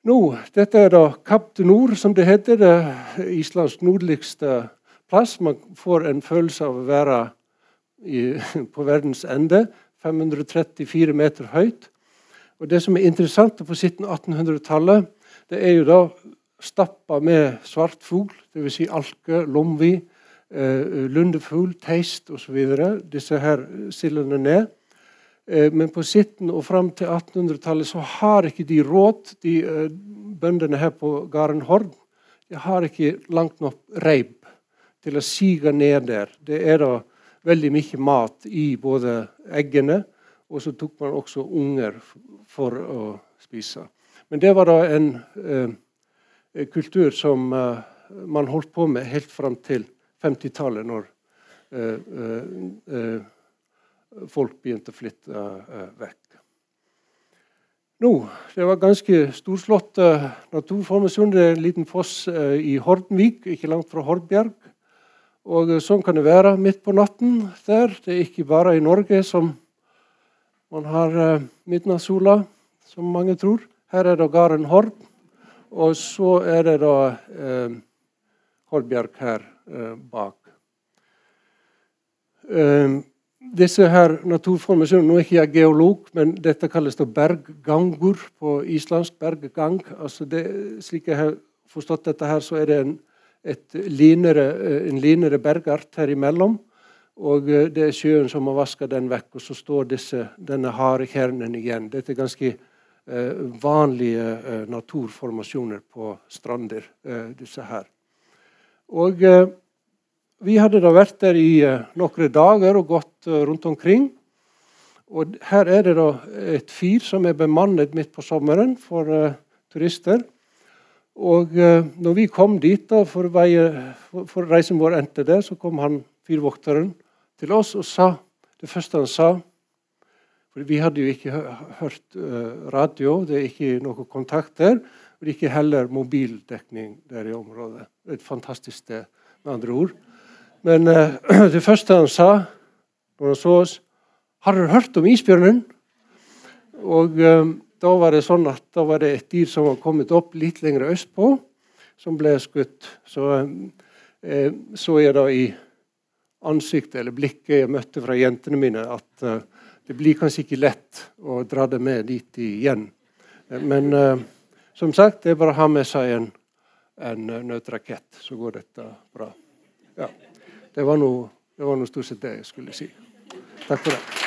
Nå, dette er da Kapp til Nord, som det heter. Det Islands nordligste plass. Man får en følelse av å være i, (laughs) på verdens ende. 534 meter høyt. Og Det som er interessant på 1700-1800-tallet, det er jo da stappa med svartfugl, dvs. Si alke, lomvi, eh, lundefugl, teist osv. Disse her sildene ned. Eh, men på 1700- og fram til 1800-tallet så har ikke de råd, de eh, bøndene her på gården Hord, de har ikke langt nok reip til å sige ned der. Det er da veldig mye mat i både eggene, og så tok man også unger for å spise. Men det var da en eh, kultur som eh, man holdt på med helt fram til 50-tallet, når eh, eh, folk begynte å flytte eh, vekk. Nå, Det var ganske storslått naturformasjon. Det er en liten foss i Hordenvik, ikke langt fra Hordbjerg. Og Sånn kan det være midt på natten der. Det er ikke bare i Norge som man har midnattssola som mange tror. Her er det gården Hord, og så er det da eh, Hordbjerg her eh, bak. Eh, disse her naturformasjonene, Nå er ikke jeg geolog, men dette kalles da berggangur på islandsk. Berggang. altså det, Slik jeg har forstått dette, her, så er det en, linere, eh, en linere bergart her imellom. Og eh, det er sjøen som har vaska den vekk, og så står disse, denne harde kjernen igjen. Dette er ganske Eh, vanlige eh, naturformasjoner på strander, eh, disse her. Og vi hadde da vært der i noen dager og gått rundt omkring. Og her er det da et fyr som er bemannet midt på sommeren for uh, turister. Og uh, når vi kom dit, da, for, veie, for, for, reisen vår endte der, så kom han fyrvokteren til oss og sa Det første han sa for Vi hadde jo ikke hørt uh, radio, det er ikke noe kontakt der. Og ikke heller mobildekning der i området. Et fantastisk sted, med andre ord. Men uh, (clears throat) det første han sa når han så oss, 'Har dere hørt om isbjørnen?' Og um, da var det sånn at da var det et dyr som var kommet opp litt lenger østpå, som ble skutt. Så um, så jeg da i ansiktet eller blikket jeg møtte fra jentene mine, at uh, det blir kanskje ikke lett å dra det med dit igjen. Men uh, som sagt, det er bare å ha med seg en, en nødrakett, så går dette bra. Ja. Det var nå stort sett det jeg skulle si. Takk for det.